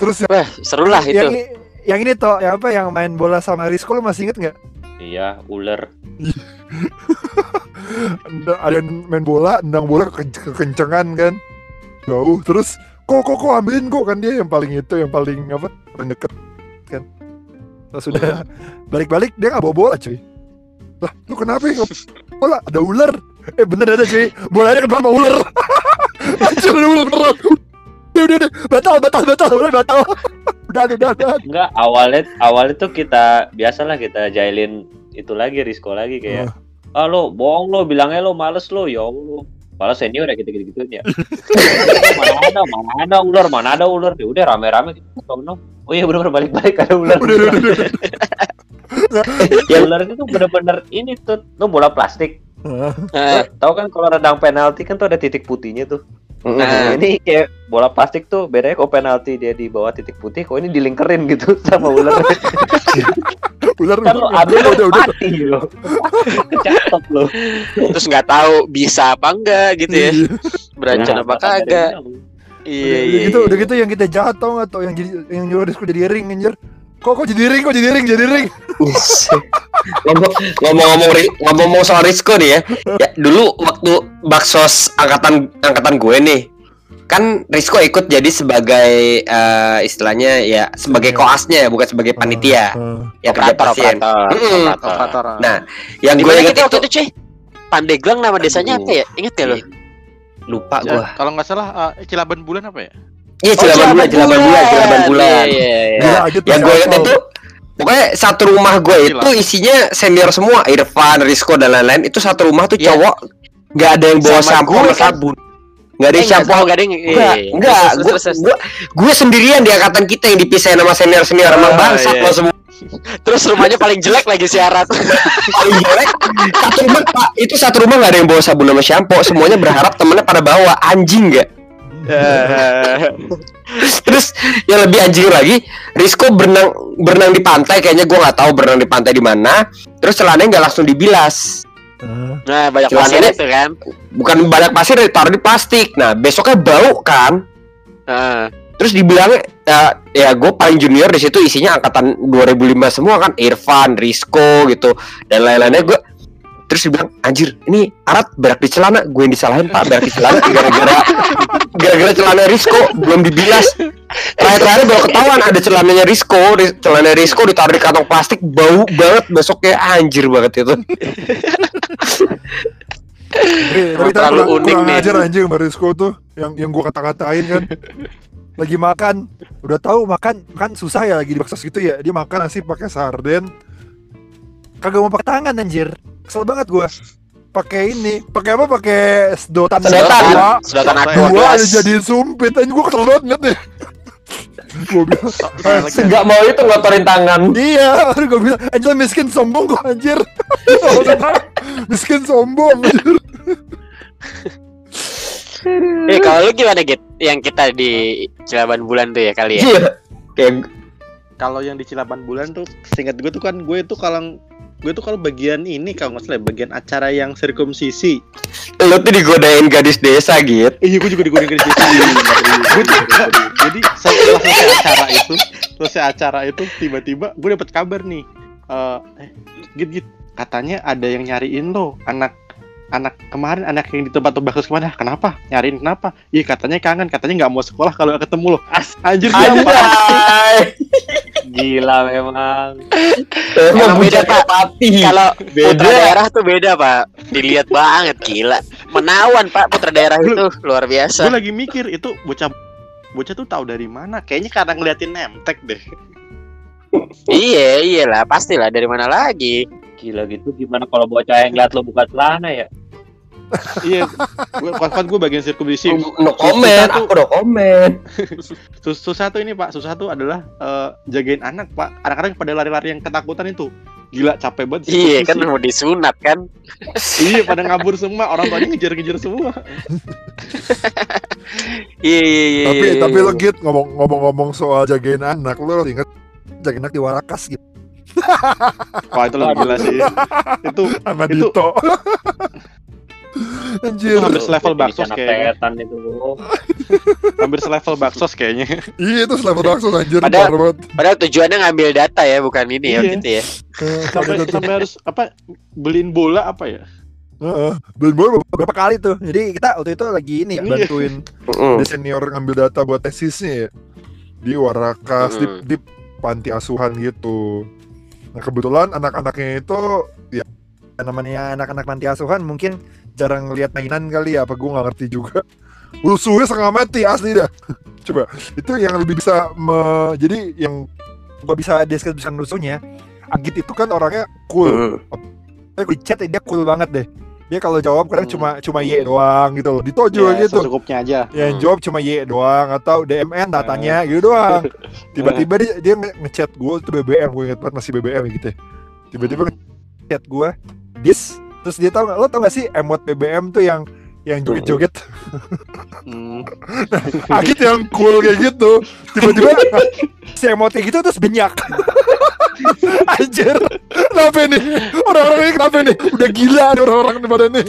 Terus yang, Wah seru lah itu. yang, i- yang ini toh, yang apa yang main bola sama Rizko lu masih inget nggak? Iya, ular. Ada yang main bola, nendang bola ke kekencengan kan. Jauh terus kok kok kok ambilin kok kan dia yang paling itu yang paling apa? Paling deket kan. Terus sudah balik-balik dia nggak bawa bola cuy. Lah, lu kenapa ya? Bola ada ular. Eh bener ada cuy. Bolanya kena sama ular. Ada ular beneran. Udah, udah, udah, batal, batal, batal, udah batal. udah, udah, udah. Enggak, awalnya awalnya tuh kita biasalah kita jailin itu lagi Risco lagi kayak ah lo bohong lo bilangnya lo males lo. Ya Allah. Malah senior ya gitu gitu gitunya mana ada mana ada ular mana ada ular. Ya udah rame-rame gitu no. oh iya bener balik balik ada ular ya ular itu tuh bener-bener ini tuh lo bola plastik. Ah, Nah, tahu kan kalau rendang penalti kan tuh ada titik putihnya tuh. Nah, ini kayak bola plastik tuh bedanya kalau penalti dia di bawah titik putih, kok ini dilingkerin gitu sama ular. Ular, kan lo ular, ambil lo udah, udah. mati lo. Kecatok lo. terus nggak tahu bisa apa enggak gitu ya. Iya. Beracun Nah, apa kagak. Iya udah iya. gitu, iya. udah gitu yang kita jahat tau nggak tau yang jadi yang nyuruh jadi ring anjir. Kok kok jadi ring, kok jadi ring, jadi ring. Ngomong- ngomong-ngomong ri- ngomong-ngomong soal Risco nih ya. ya dulu waktu baksos angkatan angkatan gue nih kan Risco ikut jadi sebagai eh, istilahnya ya sebagai Iya. koasnya ya bukan sebagai panitia Ah, yang kerja Operator, pasien. operator, Mm-mm. operator. Operator. Nah, yang Di gue mana inget itu waktu itu cuy? Pandeglang nama desanya Aduh. apa ya? Ingat ya lo? lupa Ya, gue. Kalau nggak salah eh, Cilaban bulan apa ya? Iya, Cilaban bulan, Cilaban bulan, Cilaban bulan. Iya, iya, iya. Adit yang gue hafal. itu pokoknya satu rumah gue Gila. itu isinya senior semua Irfan, Risco dan lain-lain itu satu rumah tuh Iya. cowok nggak ada yang bawa sampo sama kan. sabun nggak ada Eh, yang nggak sampo nggak ada yang iya, enggak iya. enggak Terus, gue gue sendirian di angkatan kita yang dipisahin sama senior senior emang Ah, bangsat iya. lo semua Terus rumahnya paling jelek lagi syarat. paling jelek satu rumah pak itu satu rumah nggak ada yang bawa sabun sama shampoo semuanya berharap temennya pada bawa anjing nggak Terus yang lebih anjing lagi, Risco berenang berenang di pantai kayaknya gue nggak tahu berenang di pantai di mana. Terus celananya nggak langsung dibilas, Ah, Nah, banyak pasir itu kan. bukan banyak pasir ditaruh di plastik. Nah besoknya bau kan. Heeh. Terus dibilangnya ya, ya gue paling junior di situ isinya angkatan 2005 semua kan, Irfan, Risco gitu dan lain-lainnya gue terus dibilang anjir ini Arat berak di celana gue yang disalahin pak berak di celana gara-gara gara-gara celana Risco belum dibilas terakhir-terakhir baru ketahuan ada celananya Risco Ris- celana Risco ditaruh di kantong plastik bau banget besoknya anjir banget itu Tapi, terlalu kurang, unik kurang nih. ajar anjing sama Rizko tuh yang yang gua kata-katain kan. lagi makan, udah tahu makan kan susah ya lagi di baksos gitu ya. Dia makan nasi pakai sarden. Kagak mau pakai tangan anjir. Kesel banget gua. Pakai ini, pakai apa? Pakai sedotan Sedotan. dua. Sedotan Dua ada jadiin sumpit anjing gua kesel banget deh. gua bilang, nggak mau itu ngotorin tangan iya, gua bilang, anjir miskin sombong gua anjir. miskin sombong anjir. Eh, kalau lu gimana, Git? Yang kita di Cilaban Bulan tuh ya kali ya? iya kayak kalau yang di Cilapan Bulan tuh seingat gue tuh kan gue tuh kalau gue tuh kalau bagian ini kalau nggak salah bagian acara yang sirkumsisi. Lo tuh digodain gadis desa gitu. iya gue juga digodain situ Gua tuh- jadi setelah selesai acara itu selesai acara itu tiba-tiba gue dapet kabar nih eh eh, git git katanya ada yang nyariin lo anak anak kemarin anak yang di tempat baksos ke mana? Kenapa? Nyariin kenapa? Iya katanya kangen katanya nggak mau sekolah kalau nggak ketemu lo anjir siapa. Gila memang. Emang beda, Pak. Kalau putra Beda. daerah tuh beda pak. Dilihat banget gila. Menawan pak putra daerah itu. Luar gue biasa lagi mikir itu bocah bocah tuh tahu dari mana? Kayaknya karena ngeliatin nemtek deh. Iya iyalah. Pastilah dari mana lagi. Gila gitu gimana kalau bocah yang ngeliat lo buka celana ya? Iya gue kan gue bagian sirkumsisi No comment, aku no comment. Sus susah tuh ini pak, susah tuh adalah eh, jagain anak pak. Anak-anak pada lari-lari yang ketakutan itu. Gila capek banget. Iya kan mau disunat kan iya pada ngabur semua. Orang tuanya ngejar-ngejar semua. Iya iya iya Tapi iya, tapi iya. lo git ngomong ngomong-ngomong soal jagain anak lo inget jagain anak di Warakas gitu Wah itu lebih gila sih. Itu sama Itu- Dito. Itu Anjir. hampir selevel baksos anak kayaknya. setan itu. Hampir selevel baksos kayaknya. Iya itu selamat langsung anjir Padahal-. Padahal tujuannya ngambil data ya bukan ini ya Iya. gitu ya Eh, Sampai sampai- harus apa beliin bola apa ya? Heeh. Beliin bola beberapa kali tuh. Jadi kita waktu itu lagi ini ya, bantuin Mm. ada senior ngambil data buat tesisnya ya. Di Warakas, di, Mm. di panti asuhan gitu. Nah kebetulan anak-anaknya itu ya namanya anak-anak panti asuhan mungkin jarang lihat mainan kali ya apa gue nggak ngerti juga. Rusuhnya setengah mati asli dah. Coba itu yang lebih bisa me- jadi yang gua bisa deskripsikan rusuhnya. Agit itu kan orangnya cool. Eh, di chat dia cool banget deh. Dia kalau jawab kadang Hmm. cuma cuma Y doang gitu loh. Dito juga Ya, gitu. secukupnya aja. Ya, yang Hmm. jawab cuma Y doang atau DMN datanya gitu doang. Tiba-tiba dia, dia nge- ngechat gue itu BBM, gue inget banget masih BBM gitu ya. Tiba-tiba ngechat gue, dis, terus dia tau gak, lo tau gak sih emot BBM tuh yang yang joget-joget? Hmm. Agit yang cool kayak gitu. Tiba-tiba si emot kayak gitu terus benyak. Anjir kenapa nih orang-orang ini kenapa nih udah gila nih orang-orang di badan nih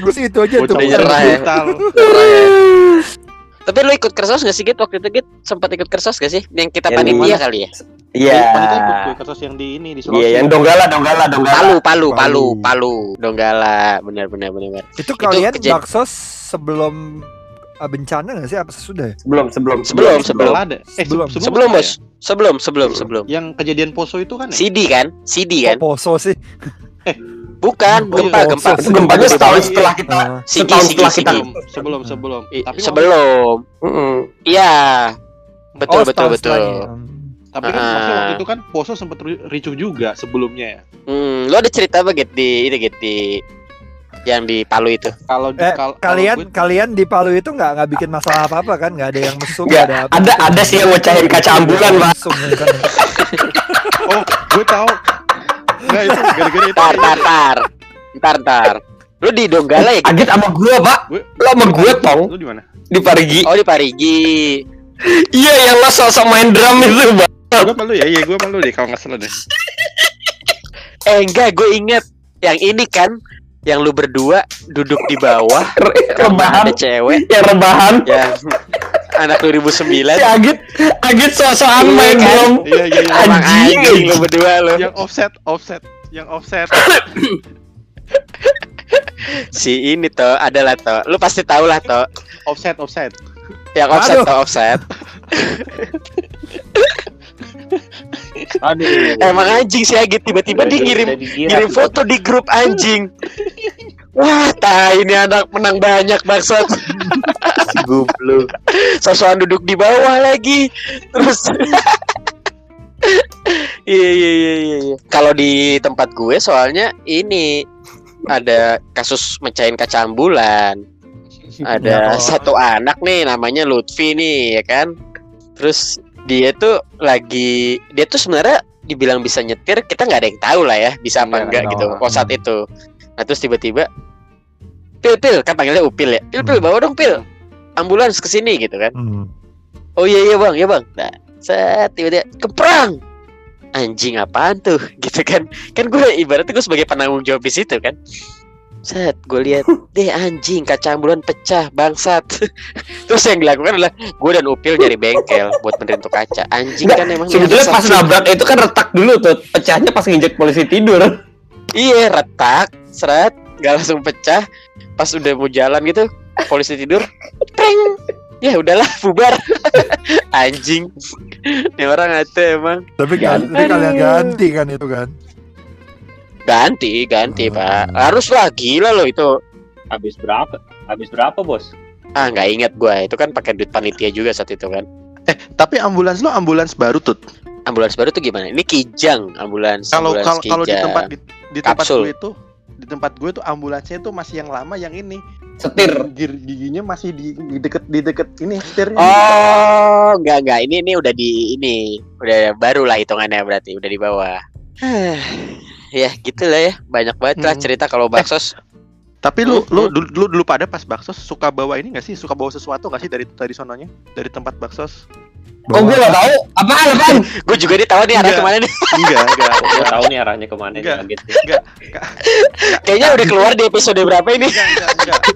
gue sih itu aja tuh Bocah nyerah ya. Tapi lu ikut kersos gak sih Git waktu itu Git? Sempat ikut kersos gak sih? Yang kita Yang panitia mana? kali ya? Iya. Panitia ikut gue kertas yang di ini di Sulawesi. Iya, yang donggala, donggala, donggala. Palu, Palu, Palu, Palu. Palu, Donggala, benar benar benar. itu kalian baksos sebelum uh, bencana nggak sih apa sesudah ya? Sebelum, sebelum, Sebelum, sebelum. Sebelum ada. Eh, Sebelum. sebelum, Sebelum, Bos. Sebelum, sebelum, sebelum. ya? Yang kejadian Poso itu kan ya? CD kan? CD kan? Oh, poso sih Bukan, Oh, iya. gempa, gempa. Poso. Gempanya setahun Iya. setelah kita Ah. Sigi, setahun sigi, setelah kita sigi. Sebelum, sebelum, sebelum. I- Tapi sebelum. Mm-mm. Iya. Betul, Oh, betul, betul. setelahnya. tapi kan Ah. waktu itu kan Poso sempat ri- ricuh juga sebelumnya ya. Hmm, lo ada cerita apa Git di ini Git di yang di Palu itu? Kalau di- Eh, kal- kalau kalian gue- kalian di Palu itu nggak nggak bikin masalah apa apa kan nggak ada yang mesum Nggak, nggak ada apa ada ada sih yang mecahin kaca ambulan. Mesum, ya kan. oh, gue tahu. Enggak itu gara-gara itu. Tar, tar, tar. Ntar, ntar. Lu di Donggala ya? Git? Agit sama gua, Pak. Gue- Lo sama gua, Tong, Lu di mana? di Parigi. Oh, di Parigi. Iya, yang lo sosok main drum itu, Pak. Gue malu ya, iya gue malu deh kalau nggak salah deh. Eh, enggak, gue inget yang ini kan yang lu berdua duduk di bawah Rebahan, ada cewek yang rebahan. yang anak 2009 Si Agit, Agit sosokan Iya, main kan? drum. Iya iya iya. Emang Anjing. anjing lu berdua lu Yang offset, offset, yang offset. Si ini toh adalah toh Lu pasti tahu lah toh offset, offset. Yang offset Aduh. toh offset Aduh. Emang anjing si Agit Tiba-tiba dia ngirim. Ngirim foto di grup anjing Wah, tai ini anak menang banyak bangsat. Goblok. Sosokan duduk di bawah lagi. Terus Iya iya iya iya. iya. Kalau di tempat gue soalnya ini ada kasus mecahin kaca ambulan. Ada oh. satu anak nih namanya Lutfi nih ya kan. Terus dia tuh lagi dia tuh sebenarnya dibilang bisa nyetir kita nggak ada yang tahu lah ya bisa apa Iya, enggak no. gitu pas saat itu. Nah terus tiba-tiba Pil pil kan panggilnya Upil ya. Pil pil Hmm. bawa dong pil ambulans ke sini gitu kan. Hmm. Oh iya iya bang, iya bang. Nah, set tiba-tiba keprang anjing apaan tuh gitu kan kan gue ibaratnya gue sebagai penanggung jawab di situ kan set gue lihat deh anjing kaca ambulan pecah bangsat terus yang dilakukan adalah gue dan Upil nyari bengkel buat benerin tuh kaca anjing Nggak, kan emang Sebetulnya pas nabrak itu kan retak dulu tuh. Pecahnya pas nginjek polisi tidur. Iya retak, seret, nggak langsung pecah. Pas udah mau jalan gitu, polisi tidur, pring. Ya udahlah, bubar. Anjing. Ini orang itu emang Tapi Ganti. ganti kalian ganti kan itu kan. ganti, ganti Hmm. pak. Harus lah, gila loh itu. Habis berapa? Habis berapa, Bos? Ah nggak inget gua, itu kan pakai duit panitia juga saat itu kan. Tapi ambulans lo ambulans baru tuh. Ambulans baru tuh gimana? Ini kijang ambulans. Kalau kalau kalau di tempat di, di tempat gue itu di tempat gue tuh ambulansnya itu masih yang lama yang ini Setir. gir giginya masih di, di deket di deket ini setirnya Oh, enggak enggak. Ini ini udah di ini, udah baru lah hitungannya berarti, udah di bawah. ya gitu lah ya, banyak banget lah Hmm. cerita kalau baksos. tapi lu lu dulu, dulu dulu pada pas baksos suka bawa ini gak sih suka bawa sesuatu gak sih dari dari sononya dari tempat baksos Oh gue gak tahu. Apaan apaan? Gue juga nih tahu nih arah Enggak. ke mana nih. enggak enggak Gue tahu nih arahnya ke mana nih Enggak. Kayaknya udah keluar di episode berapa ini? enggak enggak enggak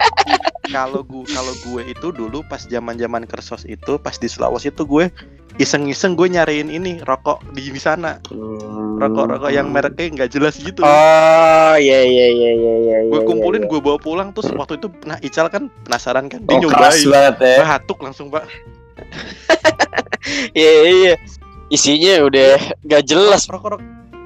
kalau gue kalau gue itu dulu pas zaman zaman kersos itu pas di Sulawesi itu gue iseng-iseng gue nyariin ini rokok di di sana rokok-rokok yang mereknya nggak jelas gitu Oh, iya iya iya iya iya. gue iya, kumpulin iya. gue bawa pulang terus waktu itu nah Ical kan penasaran kan dia Oh keras nyobain banget ya. batuk langsung pak Iya iya iya. Isinya udah gak jelas. rokok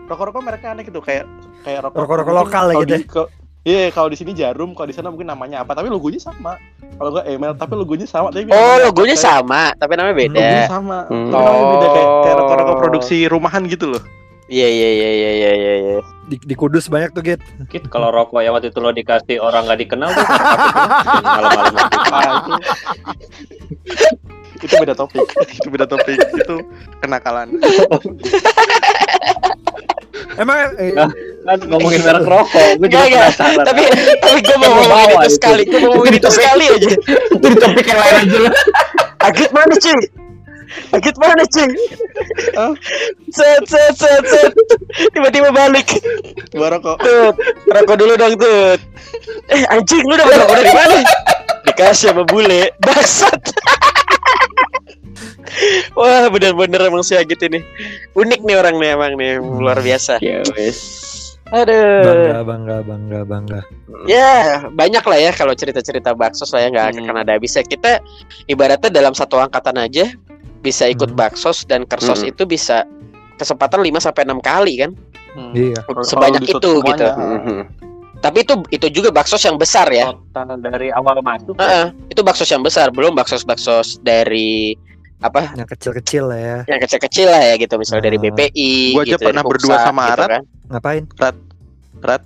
rokok rokok mereka aneh gitu kayak kayak rokok Rokok-rokok mungkin lokal gitu di- kalau- Iya, kalau di sini jarum, kalau di sana mungkin namanya apa, tapi logonya sama. Kalau enggak email, tapi logonya sama. Tapi Oh, namanya logonya kayak- sama, tapi namanya beda. Logonya sama. Hmm. Tapi namanya beda kayak, kayak Oh. rokok-rokok produksi rumahan gitu loh. Iya iya iya iya iya iya. iya. Di, di Kudus banyak tuh Git. Kit kalau rokok yang waktu itu lo dikasih orang gak dikenal tuh malam-malam itu. Beda topik. itu beda topik. Itu kenakalan. Emang eh, Nah. Kan ngomongin merek rokok, gue juga enggak. penasaran. Tapi tapi gue mau Gua ngomongin itu itu. sekali. Gue mau ngomongin itu sekali aja. Itu di topik yang lain aja lah. Agit mana cuy? Agit mana cuy? Set set set set. Tiba-tiba balik. Gua rokok. Tut, rokok dulu dong tut. Eh anjing lu dapat rokok dari mana? Dikasih sama bule. Bangsat. Wah bener-bener emang si Agit ini Unik nih orang nih emang nih Luar biasa Ya wes. Aduh bangga bangga bangga bangga. Ya banyak lah ya Kalau cerita-cerita baksos lah ya Gak Hmm. akan ada habisnya Kita ibaratnya dalam satu angkatan aja Bisa ikut Hmm. baksos Dan kersos Hmm. itu bisa Kesempatan 5 sampai enam kali kan Hmm. Iya. Sebanyak itu semuanya, gitu. Tapi itu itu juga baksos yang besar ya Total dari awal masuk. Heeh, Itu baksos yang besar Belum baksos-baksos dari Apa Yang kecil-kecil lah ya. yang kecil-kecil lah ya gitu misalnya dari Hmm. BPI Gua aja gitu, pernah berdua Puksa, sama gitu Arat. kan. Ngapain? Rat.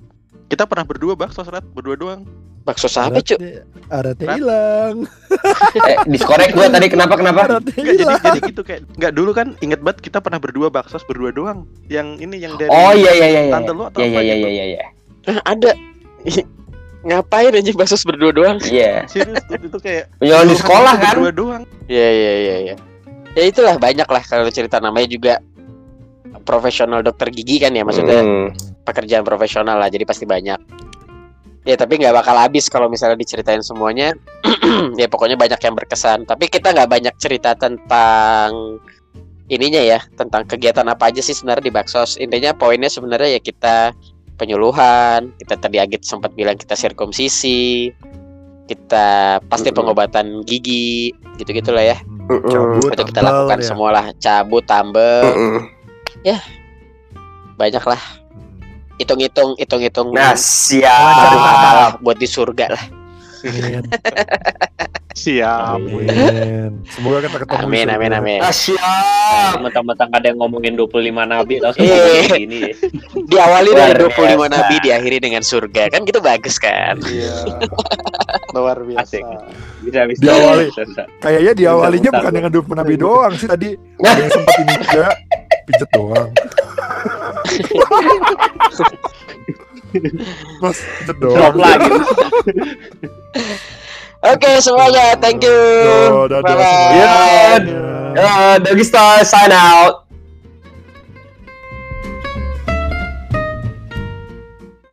Kita pernah berdua bakso, Rat. Berdua doang. bakso apa cuy Aratnya- hilang. Eh, diskorek gue tadi kenapa kenapa? Aratnya Enggak jadi jadi gitu kayak enggak dulu kan inget banget kita pernah berdua bakso berdua doang. Yang ini yang dari Oh iya iya iya iya. tante lu atau Iya apa iya gitu. iya iya iya. Hah, ada ngapain anjing bakso berdua doang Iya. Serius tuh, itu kayak Penjualan di sekolah kan? Berdua doang. Iya iya iya iya. Ya itulah banyak lah kalau cerita namanya juga profesional dokter gigi kan ya maksudnya Hmm. pekerjaan profesional lah jadi pasti banyak. Ya tapi nggak bakal habis kalau misalnya diceritain semuanya. ya pokoknya banyak yang berkesan. Tapi kita nggak banyak cerita tentang ininya ya tentang kegiatan apa aja sih sebenarnya di Baksos. Intinya poinnya sebenarnya ya kita penyuluhan. Kita tadi Agit sempat bilang kita sirkumsisi. Kita pasti Hmm. pengobatan gigi gitu-gitulah ya. Hmm, Cabut, itu kita tambal, lakukan ya. semualah cabut tambel Mm-mm. banyak lah hitung-hitung hitung-hitung Nah siap. buat di surga lah. Siap. Amin. Semoga kita ketemu. amin amin amin Nah, siap. Mentang-mentang ada yang ngomongin 25 nabi langsung Eh. ngomongin gini. diawali dari Luar 25 biasa. nabi diakhiri dengan surga kan gitu bagus kan Iya. Luar biasa. Asik. Bisa bisa. Diawali. Kayaknya di Bentar, awalinya bentar, bukan dengan dua nabi doang sih tadi. Ada yang sempat ini juga pijet doang. Mas, pijet Drop lagi. oke semuanya thank you Yo, dadah Bye-bye. semuanya. Bye. Uh, Doggy Star sign out.